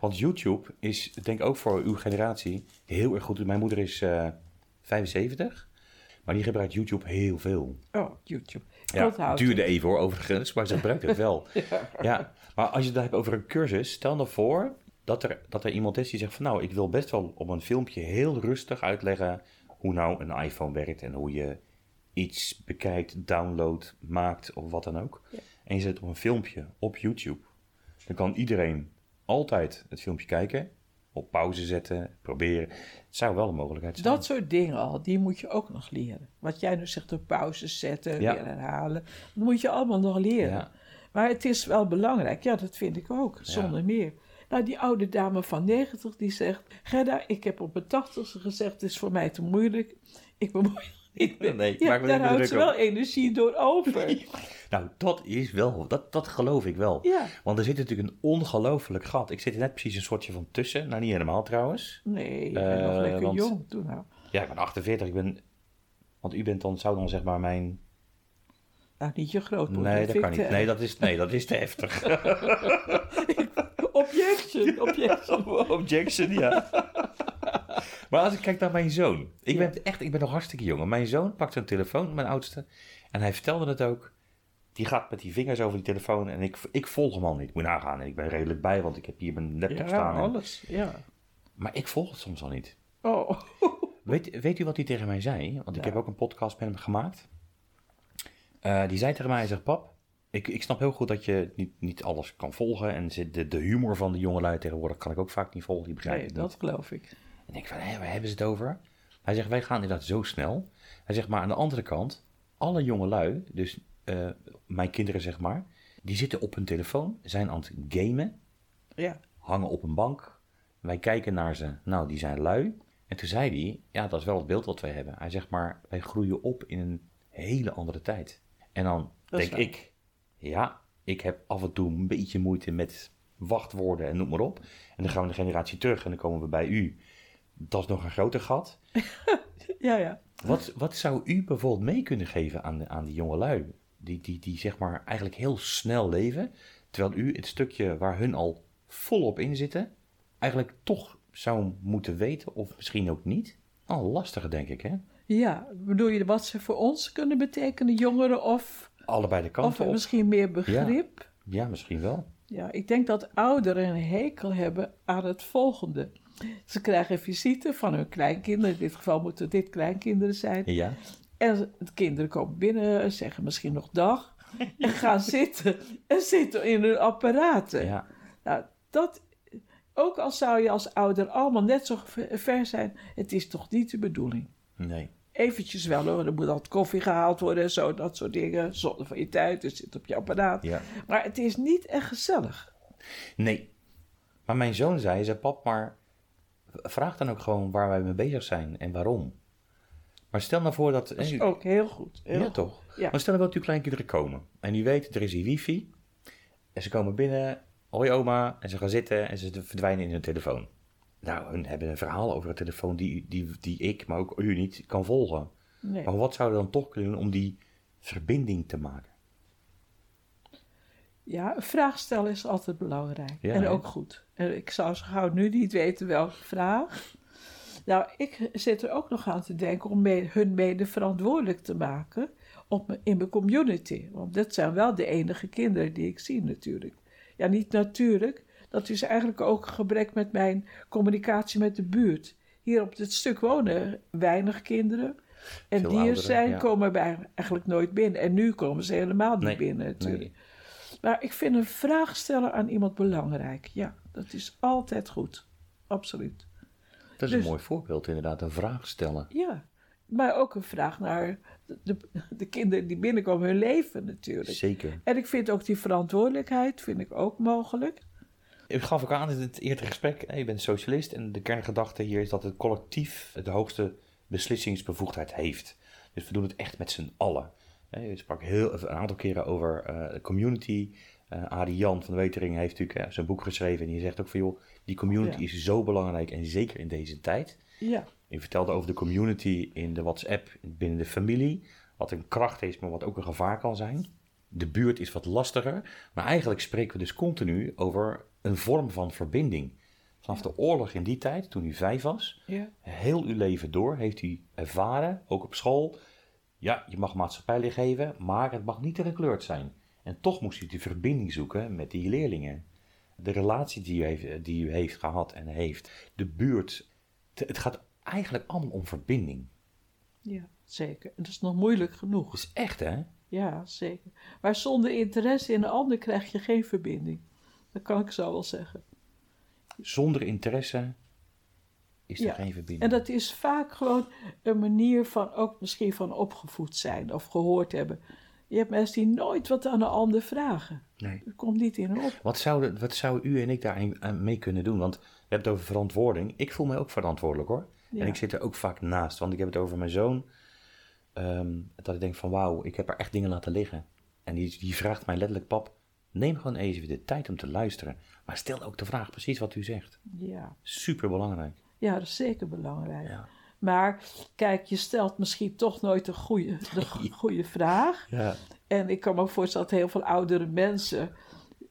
Want YouTube is, ik denk ook voor uw generatie, heel erg goed. Mijn moeder is eh 75, maar die gebruikt YouTube heel veel. Oh, YouTube. Ik Ja, het duurde even hoor, overigens, maar ze gebruikt het wel. ja. maar als je het dan hebt over een cursus, stel nou voor dat er, dat er iemand is die zegt van nou, ik wil best wel op een filmpje heel rustig uitleggen hoe nou een iPhone werkt en hoe je iets bekijkt, downloadt, maakt of wat dan ook. Ja. En je zet op een filmpje op YouTube. Dan kan iedereen altijd het filmpje kijken, op pauze zetten, proberen. Het zou wel een mogelijkheid zijn. Dat soort dingen al, die moet je ook nog leren. Wat jij nu zegt, op pauze zetten, Ja. weer herhalen. Dat moet je allemaal nog leren. Ja. Maar het is wel belangrijk. Ja, dat vind ik ook, zonder meer. Nou, die oude dame van 90 die zegt... Gerda, ik heb op mijn tachtigste gezegd, het is voor mij te moeilijk. Ik bemoei me nee, Ja, maak me daar niet houdt ze wel energie door over. Nou, dat is wel, dat, dat geloof ik wel. Ja. Want er zit natuurlijk een ongelooflijk gat. Ik zit er net precies een soortje van tussen. Nou, niet helemaal trouwens. Nee, je bent nog Eh, lekker want- jong. Doe nou. Ja, ik ben 48. Ik ben, want u bent dan, zou dan zeg maar mijn... Nou, niet je grootmoeder. Nee, dat kan ik niet. Nee, dat is, nee, dat is te heftig. Objection, objection. Objection, ja. Maar als ik kijk naar mijn zoon. Ik Ja. ben echt, ik ben nog hartstikke jong. En Mijn zoon pakt zijn telefoon, mijn oudste. En hij vertelde het ook. Die gaat met die vingers over die telefoon. En ik, ik volg hem al niet. Moet nagaan. En ik ben redelijk bij, want ik heb hier mijn laptop Ja, staan. en- alles. Ja. maar ik volg het soms al niet. Oh. Weet, weet u wat hij tegen mij zei? Want ik heb ook een podcast met hem gemaakt. Eh, die zei tegen mij, hij zegt, pap, ik, ik snap heel goed dat je niet, niet alles kan volgen. En zit- de, de humor van de jongelui tegenwoordig kan ik ook vaak niet volgen. Die begrijp Nee, ik dat niet. geloof ik. En ik denk van, hé, waar hebben ze het over? Hij zegt, wij gaan inderdaad zo snel. Hij zegt, maar aan de andere kant, alle jongelui, dus eh, mijn kinderen zeg maar, die zitten op hun telefoon, zijn aan het gamen, Ja. hangen op een bank. Wij kijken naar ze, nou, die zijn lui. En toen zei hij, ja, dat is wel het beeld wat wij hebben. Hij zegt, maar wij groeien op in een hele andere tijd. En dan denk waar. ik, ja, ik heb af en toe een beetje moeite met wachtwoorden en noem maar op. En dan gaan we een generatie terug en dan komen we bij u. Dat is nog een groter gat. Ja, ja. Wat, wat zou u bijvoorbeeld mee kunnen geven aan, de, aan die jongelui? Die, die, die zeg maar eigenlijk heel snel leven. Terwijl u het stukje waar hun al volop in zitten, eigenlijk toch zou moeten weten, of misschien ook niet. Al lastiger, denk ik, hè? Ja, bedoel je wat ze voor ons kunnen betekenen, jongeren, of, Allebei de of kanten op. misschien meer begrip? Ja, misschien wel. Ja, ik denk dat ouderen een hekel hebben aan het volgende. Ze krijgen visite van hun kleinkinderen, in dit geval moeten dit kleinkinderen zijn. Ja, En de kinderen komen binnen, zeggen misschien nog dag, en gaan zitten en zitten in hun apparaten. ja. Nou, dat, ook al zou je als ouder allemaal net zo ver zijn, het is toch niet de bedoeling. Nee. Eventjes wel hoor, er moet altijd koffie gehaald worden en zo, dat soort dingen. Zonder van je tijd, het zit op je apparaat. Ja. Maar het is niet echt gezellig. Nee. Maar mijn zoon zei, zei pap, maar vraag dan ook gewoon waar wij mee bezig zijn en waarom. Maar stel nou voor dat... Dat is ook heel goed. Heel ja, goed. toch? Ja. Maar stel nou dat uw kleinkinderen komen en die weten, er is hier wifi. En ze komen binnen, hoi oma, en ze gaan zitten en ze verdwijnen in hun telefoon. Nou, hun hebben een verhaal over een telefoon die, die, die ik, maar ook u niet, kan volgen. Nee. Maar wat zouden we dan toch kunnen doen om die verbinding te maken? Ja, een vraag stellen is altijd belangrijk. Ja, en ook goed. En ik zou zo gauw nu niet weten welke vraag. Nou, ik zit er ook nog aan te denken om mee- hun mede verantwoordelijk te maken op, in mijn community. Want dat zijn wel de enige kinderen die ik zie natuurlijk. Ja, niet natuurlijk. Dat is eigenlijk ook een gebrek met mijn communicatie met de buurt. Hier op dit stuk wonen weinig kinderen. En Veel die er zijn, ja. komen bij eigenlijk nooit binnen. En nu komen ze helemaal niet Nee, binnen natuurlijk. Nee. Maar ik vind een vraag stellen aan iemand belangrijk. Ja, dat is altijd goed. Absoluut. Dat is Dus- een mooi voorbeeld inderdaad, een vraag stellen. Ja, maar ook een vraag naar de, de, de kinderen die binnenkomen, hun leven natuurlijk. Zeker. En ik vind ook die verantwoordelijkheid, vind ik ook mogelijk. Ik gaf ook aan in het eerdere gesprek, je bent socialist en de kerngedachte hier is dat het collectief de hoogste beslissingsbevoegdheid heeft. Dus we doen het echt met z'n allen. Je sprak heel, een aantal keren over eh, de community. Eh Adi Jan van de Wetering heeft natuurlijk zijn boek geschreven en die zegt ook van joh, die community Ja. is zo belangrijk en zeker in deze tijd. Ja, Je vertelde over de community in de WhatsApp binnen de familie. Wat een kracht is, maar wat ook een gevaar kan zijn. De buurt is wat lastiger. Maar eigenlijk spreken we dus continu over een vorm van verbinding. Vanaf de oorlog in die tijd, toen u vijf was, ja, heel uw leven door heeft u ervaren, ook op school. Ja, je mag maatschappijleer geven, maar het mag niet te gekleurd zijn. En toch moest u die verbinding zoeken met die leerlingen. De relatie die u heeft, die u heeft gehad en heeft. De buurt. Het gaat eigenlijk allemaal om verbinding. ja, zeker. En dat is nog moeilijk genoeg. Dat is echt, hè? Ja, zeker. Maar zonder interesse in een ander krijg je geen verbinding. Dat kan ik zo wel zeggen. Zonder interesse is er Ja, geen verbinding. En dat is vaak gewoon een manier van ook misschien van opgevoed zijn of gehoord hebben. Je hebt mensen die nooit wat aan een ander vragen. Nee. Dat komt niet in op. Wat zou, wat zou u en ik daar aan mee kunnen doen? Want we hebben het over verantwoording. Ik voel mij ook verantwoordelijk hoor. Ja. En ik zit er ook vaak naast, want ik heb het over mijn zoon. Ehm, dat ik denk van wauw, ik heb er echt dingen laten liggen. En die, die vraagt mij letterlijk, pap, neem gewoon even de tijd om te luisteren. Maar stel ook de vraag, precies wat u zegt. Ja, Super belangrijk. ja dat is zeker belangrijk. Ja. Maar kijk, je stelt misschien toch nooit de goede, de go- goede vraag. Ja. En ik kan me ook voorstellen dat heel veel oudere mensen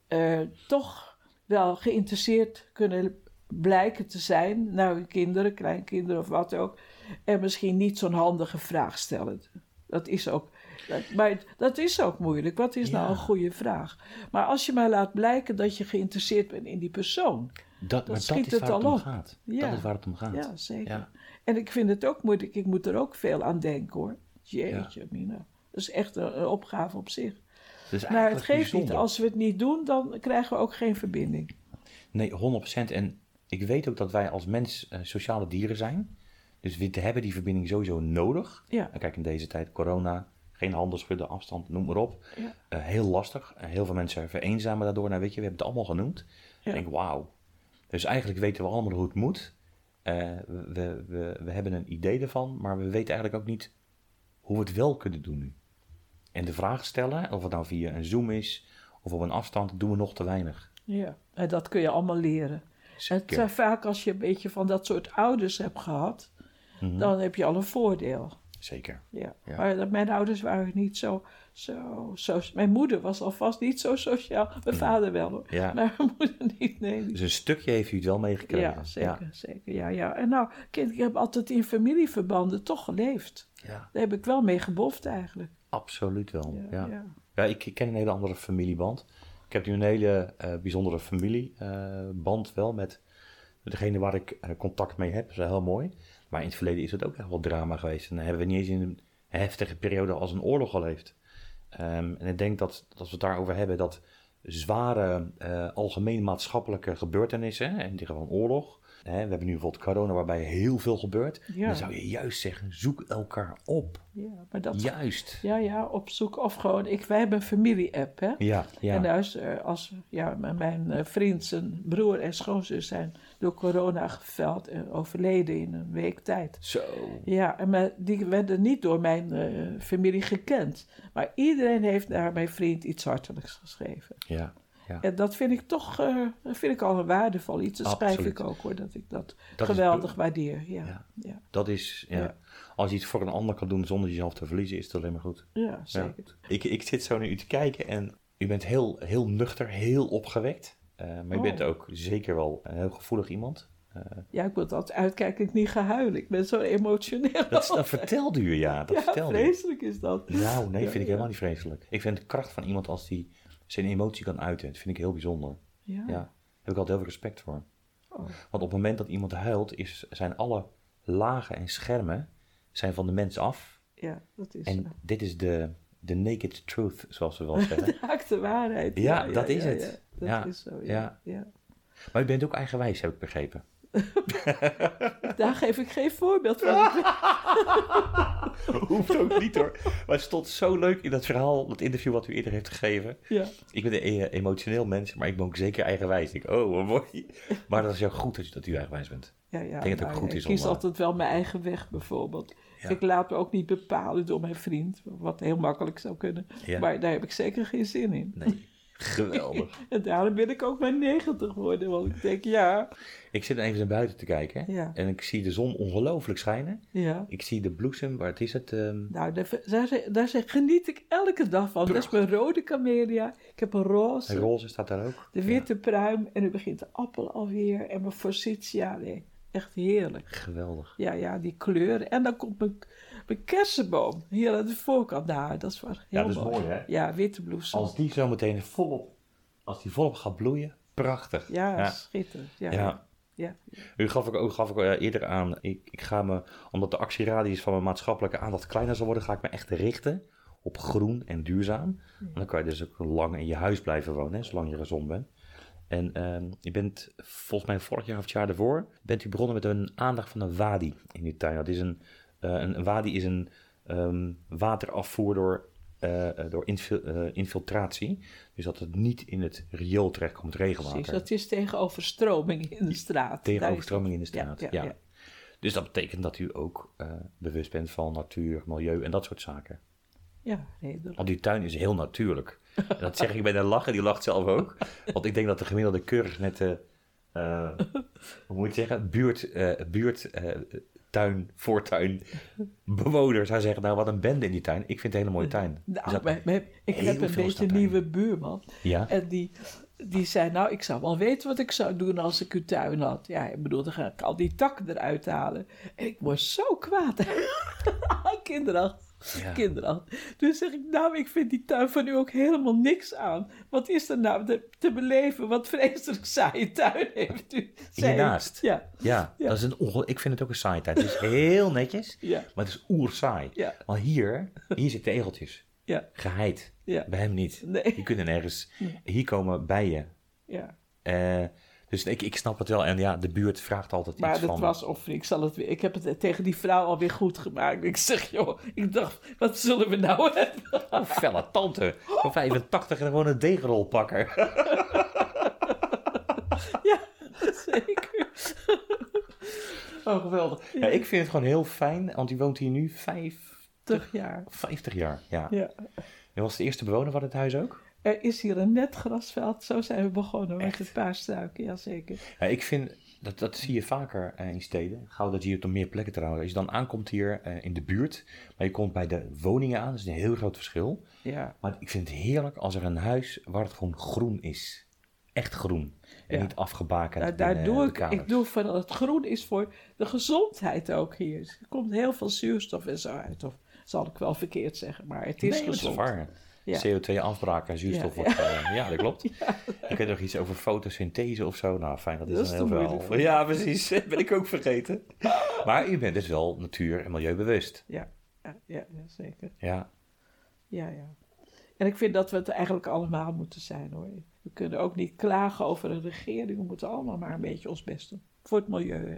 eh, toch wel geïnteresseerd kunnen blijken te zijn naar hun kinderen, kleinkinderen of wat ook. En misschien niet zo'n handige vraag stellen. Dat is ook, dat, maar dat is ook moeilijk. Wat is nou een goede vraag? Maar als je maar laat blijken dat je geïnteresseerd bent in die persoon. Dat, maar dat schiet is het al om op. gaat. Ja. Dat is waar het om gaat. Ja, zeker. Ja. En ik vind het ook moeilijk. Ik moet er ook veel aan denken hoor. Jeetje, Mina. Dat is echt een, een opgave op zich. Dus Maar het geeft bijzonder. niet. Als we het niet doen, dan krijgen we ook geen verbinding. Nee, 100%. En ik weet ook dat wij als mens eh, sociale dieren zijn. Dus we hebben die verbinding sowieso nodig. Ja, En kijk, in deze tijd, corona, geen handen schudden, afstand, noem maar op. ja, Eh, heel lastig. Eh, heel veel mensen vereenzamen daardoor. Nou weet je, we hebben het allemaal genoemd. Ja. Ik denk, wauw. Dus eigenlijk weten we allemaal hoe het moet. Eh, we, we, we, hebben een idee ervan, maar we weten eigenlijk ook niet hoe we het wel kunnen doen nu. En de vraag stellen, of het nou via een Zoom is of op een afstand, doen we nog te weinig. ja. En dat kun je allemaal leren. Het Zeker. zijn vaak als je een beetje van dat soort ouders hebt gehad, Mhm. dan heb je al een voordeel. Zeker. Ja. Ja. Maar mijn ouders waren niet zo, zo, zo. Mijn moeder was alvast niet zo sociaal. Mijn vader wel hoor. Ja. Maar mijn moeder niet. Nee, Dus een stukje heeft u het wel meegekregen. Ja, zeker, zeker. Ja, ja. En nou, kind, ik heb altijd in familieverbanden toch geleefd. Ja, Daar heb ik wel mee geboft eigenlijk. absoluut wel. Ja, Ja, ik, ik ken een hele andere familieband. Ik heb nu een hele eh, bijzondere familieband wel met degene waar ik eh, contact mee heb. Dat is wel heel mooi. Maar in het verleden is het ook echt wel drama geweest. En dan hebben we niet eens in een heftige periode als een oorlog geleefd. Ehm, en ik denk dat, dat we het daarover hebben, dat zware eh, algemeen maatschappelijke gebeurtenissen, in dit geval oorlog. Hè, we hebben nu bijvoorbeeld corona waarbij heel veel gebeurt. Ja. Dan zou je juist zeggen, zoek elkaar op. Ja, maar dat, Juist. ja, ja, op zoek of gewoon. Ik, wij hebben een familie-app, hè? Ja, ja. En als, eh, als ja, mijn eh, vriend, zijn broer en schoonzus zijn door corona geveld en overleden in een week tijd. Zo. Ja, en maar die werden niet door mijn eh, familie gekend. Maar iedereen heeft naar mijn vriend iets hartelijks geschreven. Ja, ja. En dat vind ik toch eh, vind ik al een waardevol iets. Dat schrijf ik ook hoor, dat ik dat, geweldig waardeer. Ja, Ja. ja. Dat is, ja. Als je iets voor een ander kan doen zonder jezelf te verliezen, is het alleen maar goed. ja, zeker. Ik, ik zit zo naar u te kijken en u bent heel, heel nuchter, heel opgewekt. Eh, maar u Oh. bent ook zeker wel een heel gevoelig iemand. Ja, ik moet altijd uitkijken dat ik niet ga huilen. Ik ben zo emotioneel. Dat, dat vertelde u, ja. Dat ja, vertelde u. vreselijk is dat. Nou, nee, Ja, vind ik ja. helemaal niet vreselijk. Ik vind de kracht van iemand als die zijn emotie kan uiten, dat vind ik heel bijzonder. Ja. Ja, daar heb ik altijd heel veel respect voor. Oh. Want op het moment dat iemand huilt, is, zijn alle lagen en schermen zijn van de mens af. ja, dat is En zo. dit is de, de naked truth, zoals we wel zeggen. De naakte waarheid. Ja, dat is het. Dat is zo, ja. ja. ja. Maar u bent ook eigenwijs, heb ik begrepen. Daar geef ik geen voorbeeld van. Hoeft ook niet hoor. Maar het stond zo leuk in dat verhaal, dat interview wat u eerder heeft gegeven. Ja, Ik ben een e- emotioneel mens, maar ik ben ook zeker eigenwijs. Ik denk, oh, mooi. Maar dat is jou goed dat, je- dat u eigenwijs bent. ja, ja. Ik denk dat het ook goed ik is kies om, eh, altijd wel mijn eigen weg, bijvoorbeeld. Ja. Ik laat me ook niet bepalen door mijn vriend, wat heel makkelijk zou kunnen. Ja. Maar daar heb ik zeker geen zin in. Nee, geweldig. En daarom ben ik ook maar 90 geworden, want ik denk, ja, ik zit even naar buiten te kijken Ja. en ik zie de zon ongelooflijk schijnen. ja. Ik zie de bloesem, waar het is het? ehm, Nou, daar, daar, geniet ik elke dag van. Dat is mijn rode camellia. Ik heb een roze, de roze staat daar ook. de witte pruim en nu begint de appel alweer. En mijn forsythia, nee, echt heerlijk. Geweldig. Ja, ja, die kleuren. En dan komt mijn, mijn kersenboom hier aan de voorkant. Nou, dat is wel heel dat is mooi, hè? Ja, witte bloesem. Als die zo meteen volop, als die volop gaat bloeien, prachtig. Ja, ja. schitterend. Ja, Ja. ja. ja. U gaf ik ook gaf ik, eh, eerder aan, ik, ik ga me, omdat de actieradius van mijn maatschappelijke aandacht kleiner zal worden, ga ik me echt richten op groen en duurzaam. En dan kan je dus ook lang in je huis blijven wonen, hè, zolang je gezond bent. En ehm, je bent volgens mij vorig jaar of het jaar daarvoor, bent u begonnen met een aandacht van een wadi in uw tuin. Dat is een, een, een wadi is een ehm, waterafvoer door, eh, eh, door infil- eh, infiltratie. Dus dat het niet in het riool terechtkomt, regenwater. Precies, dat is tegen overstroming in de straat. Tegen overstroming in de straat, Ja, ja. ja, ja. Dus dat betekent dat u ook eh, bewust bent van natuur, milieu en dat soort zaken. Ja, redelijk. Want die tuin is heel natuurlijk. En dat zeg ik bij een lachen, die lacht zelf ook. Want ik denk dat de gemiddelde keurig net de, eh, hoe moet je zeggen, buurt, eh, buurt eh, tuin, voortuin, bewoner zou zeggen, nou wat een bende in die tuin. Ik vind het een hele mooie tuin. Nou, Dus ik heb een beetje een nieuwe buurman. ja, En die, die zei, nou, ik zou wel weten wat ik zou doen als ik een tuin had. Ja, ik bedoel, dan ga ik al die takken eruit halen. En ik word zo kwaad. Kinderachtig. Ja. Kinderachtig. Dus zeg ik, nou, ik vind die tuin van u ook helemaal niks aan. Wat is er nou te, te beleven? Wat vreselijk saaie tuin heeft u. Hiernaast? Ja, ja, Ja. Dat is een onge- ik vind het ook een saai tuin. Het is heel netjes, ja, maar het is oerzaai. ja, Maar hier, hier zitten egeltjes. ja, Geheid. ja. Bij hem niet. Nee, Die kunnen nergens. Nee. Hier komen bijen. ja. Eh, dus ik, ik snap het wel. En ja, de buurt vraagt altijd Maar iets dat van... was of ik zal het weer. Ik heb het tegen die vrouw alweer goed gemaakt. Ik zeg, joh, ik dacht, wat zullen we nou hebben? Een felle tante van 85 en gewoon een degenrol pakken. ja, zeker. oh, geweldig. Ja, ik vind het gewoon heel fijn, want u woont hier nu vijf, 50 jaar. 50 jaar. Ja. Ja. En was de eerste bewoner van het huis ook? Er is hier een net grasveld. Zo zijn we begonnen met een paar struiken. Jazeker. Ja, ik vind, dat, dat zie je vaker eh, in steden. Gauw dat je hier op meer plekken trouwens. Als je dan aankomt hier eh, in de buurt, maar je komt bij de woningen aan, dat is een heel groot verschil. Ja. Maar ik vind het heerlijk als er een huis waar het gewoon groen is. Echt groen. En Ja. niet afgebakend. Nou, daar doe ik, ik doe van het groen is voor de gezondheid ook hier. Er komt heel veel zuurstof en zo uit. Of zal ik wel verkeerd zeggen, maar het is nee, is gezond. waar. Ja. CO2-afbraak en zuurstof. Ja. wordt, eh, ja, dat klopt. Ik weet nog iets over fotosynthese of zo. Nou, fijn, dat is, Dat is heel veel. Ja, precies. ben ik ook vergeten. Maar u bent dus wel natuur- en milieubewust. Ja, ja, ja, ja, zeker. Ja, Ja, ja. En ik vind dat we het eigenlijk allemaal moeten zijn hoor. We kunnen ook niet klagen over een regering. We moeten allemaal maar een beetje ons best doen. Voor het milieu. Hè.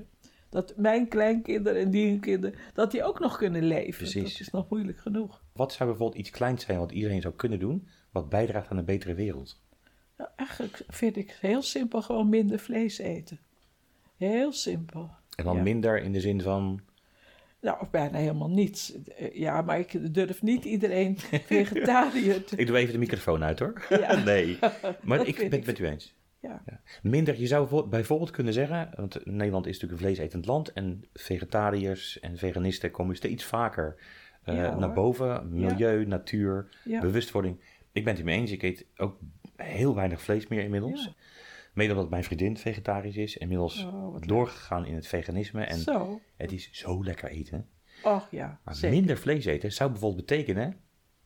Dat mijn kleinkinderen en die kinderen, dat die ook nog kunnen leven. Precies. Dat is nog moeilijk genoeg. Wat zou bijvoorbeeld iets kleins zijn wat iedereen zou kunnen doen, wat bijdraagt aan een betere wereld? Nou, eigenlijk vind ik heel simpel gewoon minder vlees eten. Heel simpel. En dan Ja. minder in de zin van, Nou, of bijna helemaal niets. Eh, Ja, maar ik durf niet iedereen vegetariër te... ik doe even de microfoon uit hoor. Ja. nee, maar ik ben het met u eens. Ja, Minder, je zou vo- bijvoorbeeld kunnen zeggen, want Nederland is natuurlijk een vleesetend land en vegetariërs en veganisten komen steeds vaker eh, Ja, naar boven. Milieu, natuur, bewustwording. Ik ben het ermee eens, ik eet ook heel weinig vlees meer inmiddels. Mede omdat mijn vriendin vegetarisch is, inmiddels Oh, doorgegaan in het veganisme en Zo. het is zo lekker eten. Och ja, Maar zeker. minder vlees eten zou bijvoorbeeld betekenen,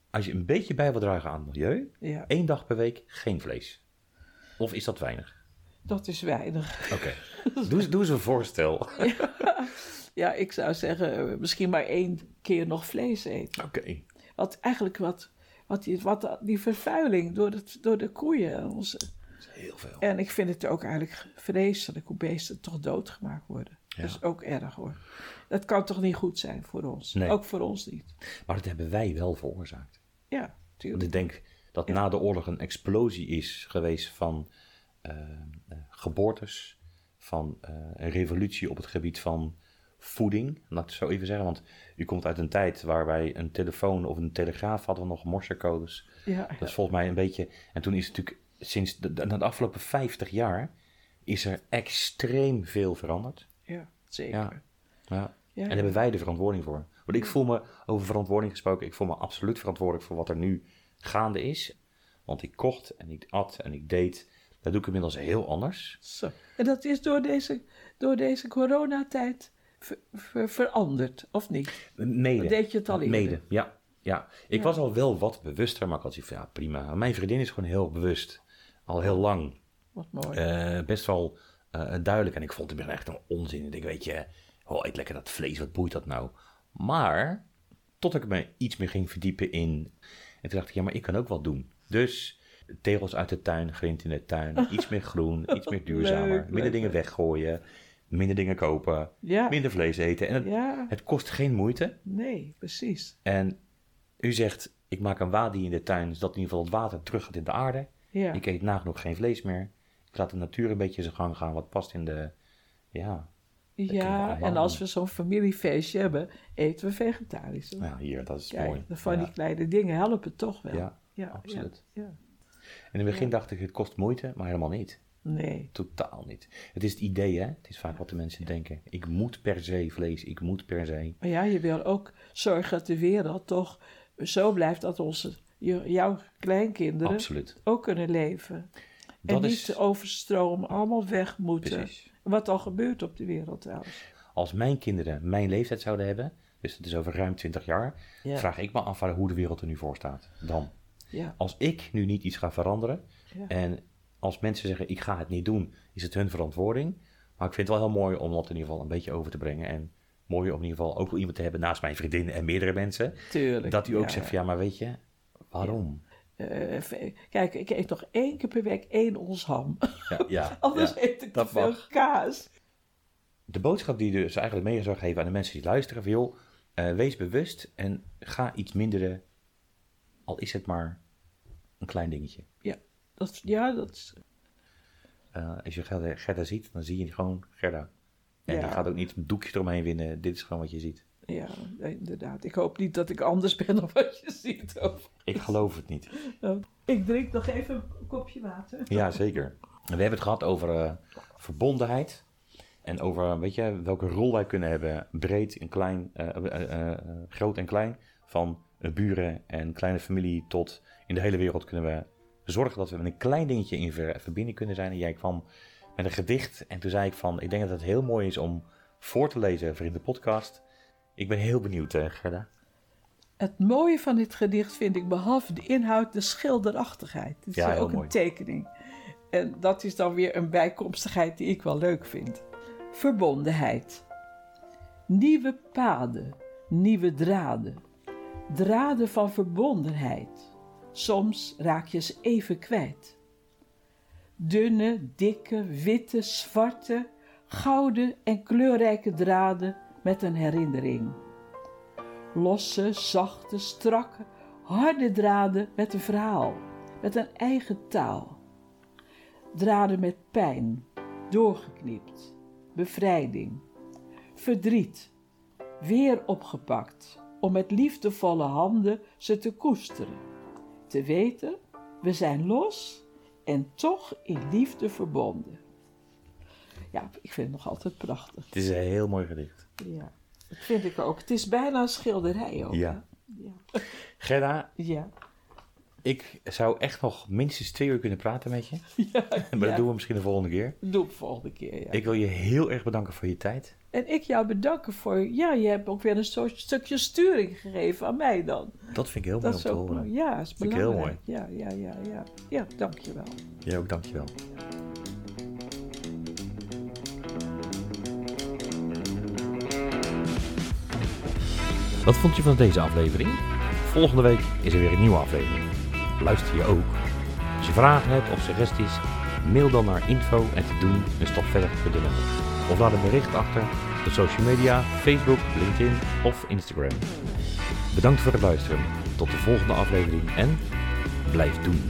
als je een beetje bij wil dragen aan het milieu, één dag per week geen vlees. Of is dat weinig? dat is weinig. Oké, doe, eens een voorstel. Ja, ik zou zeggen, eh, misschien maar één keer nog vlees eten. Oké. Want eigenlijk wat, wat, die, wat die vervuiling door, het, door de koeien. Onze, Heel veel. en ik vind het ook eigenlijk vreselijk hoe beesten toch doodgemaakt worden. Ja. Dat is ook erg hoor. Dat kan toch niet goed zijn voor ons? Nee. Ook voor ons niet. Maar dat hebben wij wel veroorzaakt. Ja, Want tuurlijk. ik denk dat na de oorlog een explosie is geweest van eh, eh, geboortes, van eh, een revolutie op het gebied van voeding, laat ik het zo even zeggen. Want u komt uit een tijd waar wij een telefoon of een telegraaf hadden, we nog morsecodes. Ja, Dat is volgens mij een beetje. En toen is het natuurlijk sinds de, de, de afgelopen 50 jaar is er extreem veel veranderd. ja, zeker. Ja. Ja. Ja, En daar hebben wij de verantwoording voor. Want ik voel me, over verantwoording gesproken, ik voel me absoluut verantwoordelijk voor wat er nu gaande is. Want ik kocht en ik at en ik deed. Dat doe ik inmiddels heel anders. Zo. En dat is door deze, door deze coronatijd ver- ver- veranderd, of niet? Mede. Deed je het al eerder? Mede, ja. ja. Ik Ja. was al wel wat bewuster, maar ik had zoiets van, ja, prima. Mijn vriendin is gewoon heel bewust. Al heel lang. Wat mooi. Eh, best wel eh, duidelijk. En ik vond het echt een onzin. Ik denk, weet je, oh, eet lekker dat vlees, wat boeit dat nou? Maar, tot ik me iets meer ging verdiepen in... En toen dacht ik, ja, maar ik kan ook wat doen. Dus, tegels uit de tuin, grind in de tuin, iets meer groen, iets meer duurzamer. Leuk, minder leuk, dingen weggooien, minder dingen kopen, ja, minder vlees eten. En het, ja, het kost geen moeite. nee, precies. En u zegt, ik maak een wadi in de tuin, zodat in ieder geval het water terug gaat in de aarde. Ja, Ik eet nagenoeg geen vlees meer. Ik laat de natuur een beetje zijn gang gaan, wat past in de, ja, Ja, en als we zo'n familiefeestje hebben, eten we vegetarisch. hoor. Ja, hier, dat is Kijk, mooi. van ja. die kleine dingen helpen toch wel. Ja, ja absoluut. Ja, ja. In het begin dacht ik, het kost moeite, maar helemaal niet. Nee. Totaal niet. Het is het idee, hè? Het is vaak wat de mensen denken. Ik moet per se vlees, ik moet per se. Maar ja, je wil ook zorgen dat de wereld toch zo blijft dat onze, jouw kleinkinderen Absoluut. ook kunnen leven. en niet is overstromen, allemaal weg moeten. precies. Wat al gebeurt op de wereld trouwens. Als mijn kinderen mijn leeftijd zouden hebben, dus dat is over ruim 20 jaar, Ja. vraag ik me af hoe de wereld er nu voor staat. Dan. Ja, Als ik nu niet iets ga veranderen ja. en als mensen zeggen ik ga het niet doen, is het hun verantwoording. Maar ik vind het wel heel mooi om dat in ieder geval een beetje over te brengen. En mooi om in ieder geval ook wel iemand te hebben naast mijn vriendin en meerdere mensen. tuurlijk. Dat u ook zegt van ja, maar weet je, waarom? Eh, kijk, ik eet nog één keer per week één ons ham. Ja, ja, Anders ja. eet ik te veel mag. kaas. De boodschap die je dus eigenlijk mee zou geven aan de mensen die luisteren, van joh, eh, wees bewust en ga iets minderen, al is het maar een klein dingetje. Dat, ja, dat is... Eh, als je Gerda, Gerda ziet, dan zie je gewoon Gerda. En Ja. je gaat ook niet een doekje eromheen winnen, dit is gewoon wat je ziet. Ja, inderdaad. Ik hoop niet dat ik anders ben dan wat je ziet. Of- Ik geloof het niet. Ik drink nog even een kopje water. Ja, zeker. We hebben het gehad over eh, verbondenheid. En over, weet je, welke rol wij kunnen hebben, breed en klein, eh, eh, groot en klein. Van buren en kleine familie tot in de hele wereld kunnen we zorgen dat we met een klein dingetje in ver- verbinding kunnen zijn. En jij kwam met een gedicht en toen zei ik van, ik denk dat het heel mooi is om voor te lezen voor in de podcast. Ik ben heel benieuwd, eh, Gerda. Het mooie van dit gedicht vind ik, behalve de inhoud, de schilderachtigheid. Het is Ja, ook mooi. een tekening. En dat is dan weer een bijkomstigheid die ik wel leuk vind. Verbondenheid. Nieuwe paden, nieuwe draden. Draden van verbondenheid. Soms raak je ze even kwijt. Dunne, dikke, witte, zwarte, gouden en kleurrijke draden met een herinnering. Losse, zachte, strakke, harde draden met een verhaal, met een eigen taal. Draden met pijn, doorgeknipt, bevrijding, verdriet, weer opgepakt, om met liefdevolle handen ze te koesteren. Te weten, we zijn los en toch in liefde verbonden. Ja, ik vind het nog altijd prachtig. Het is een heel mooi gedicht. Ja, dat vind ik ook. Het is bijna een schilderij ook. Ja. Ja. Gerda, Ja. ik zou echt nog minstens twee uur kunnen praten met je. ja. Maar ja. dat doen we misschien de volgende keer. Doe het volgende keer, ja. Ik wil je heel erg bedanken voor je tijd. En ik jou bedanken voor... Ja, je hebt ook weer een soort stukje sturing gegeven aan mij dan. Dat vind ik heel mooi om te horen. mooi. Ja, is Vind ik heel belangrijk. Ja, ja, ja, ja. Ja, dankjewel. Jij ook, dankjewel. Wat vond je van deze aflevering? Volgende week is er weer een nieuwe aflevering. Luister je ook? Als je vragen hebt of suggesties, mail dan naar info en te doen een stap verder Of laat een bericht achter op social media, Facebook, LinkedIn of Instagram. Bedankt voor het luisteren. Tot de volgende aflevering en blijf doen.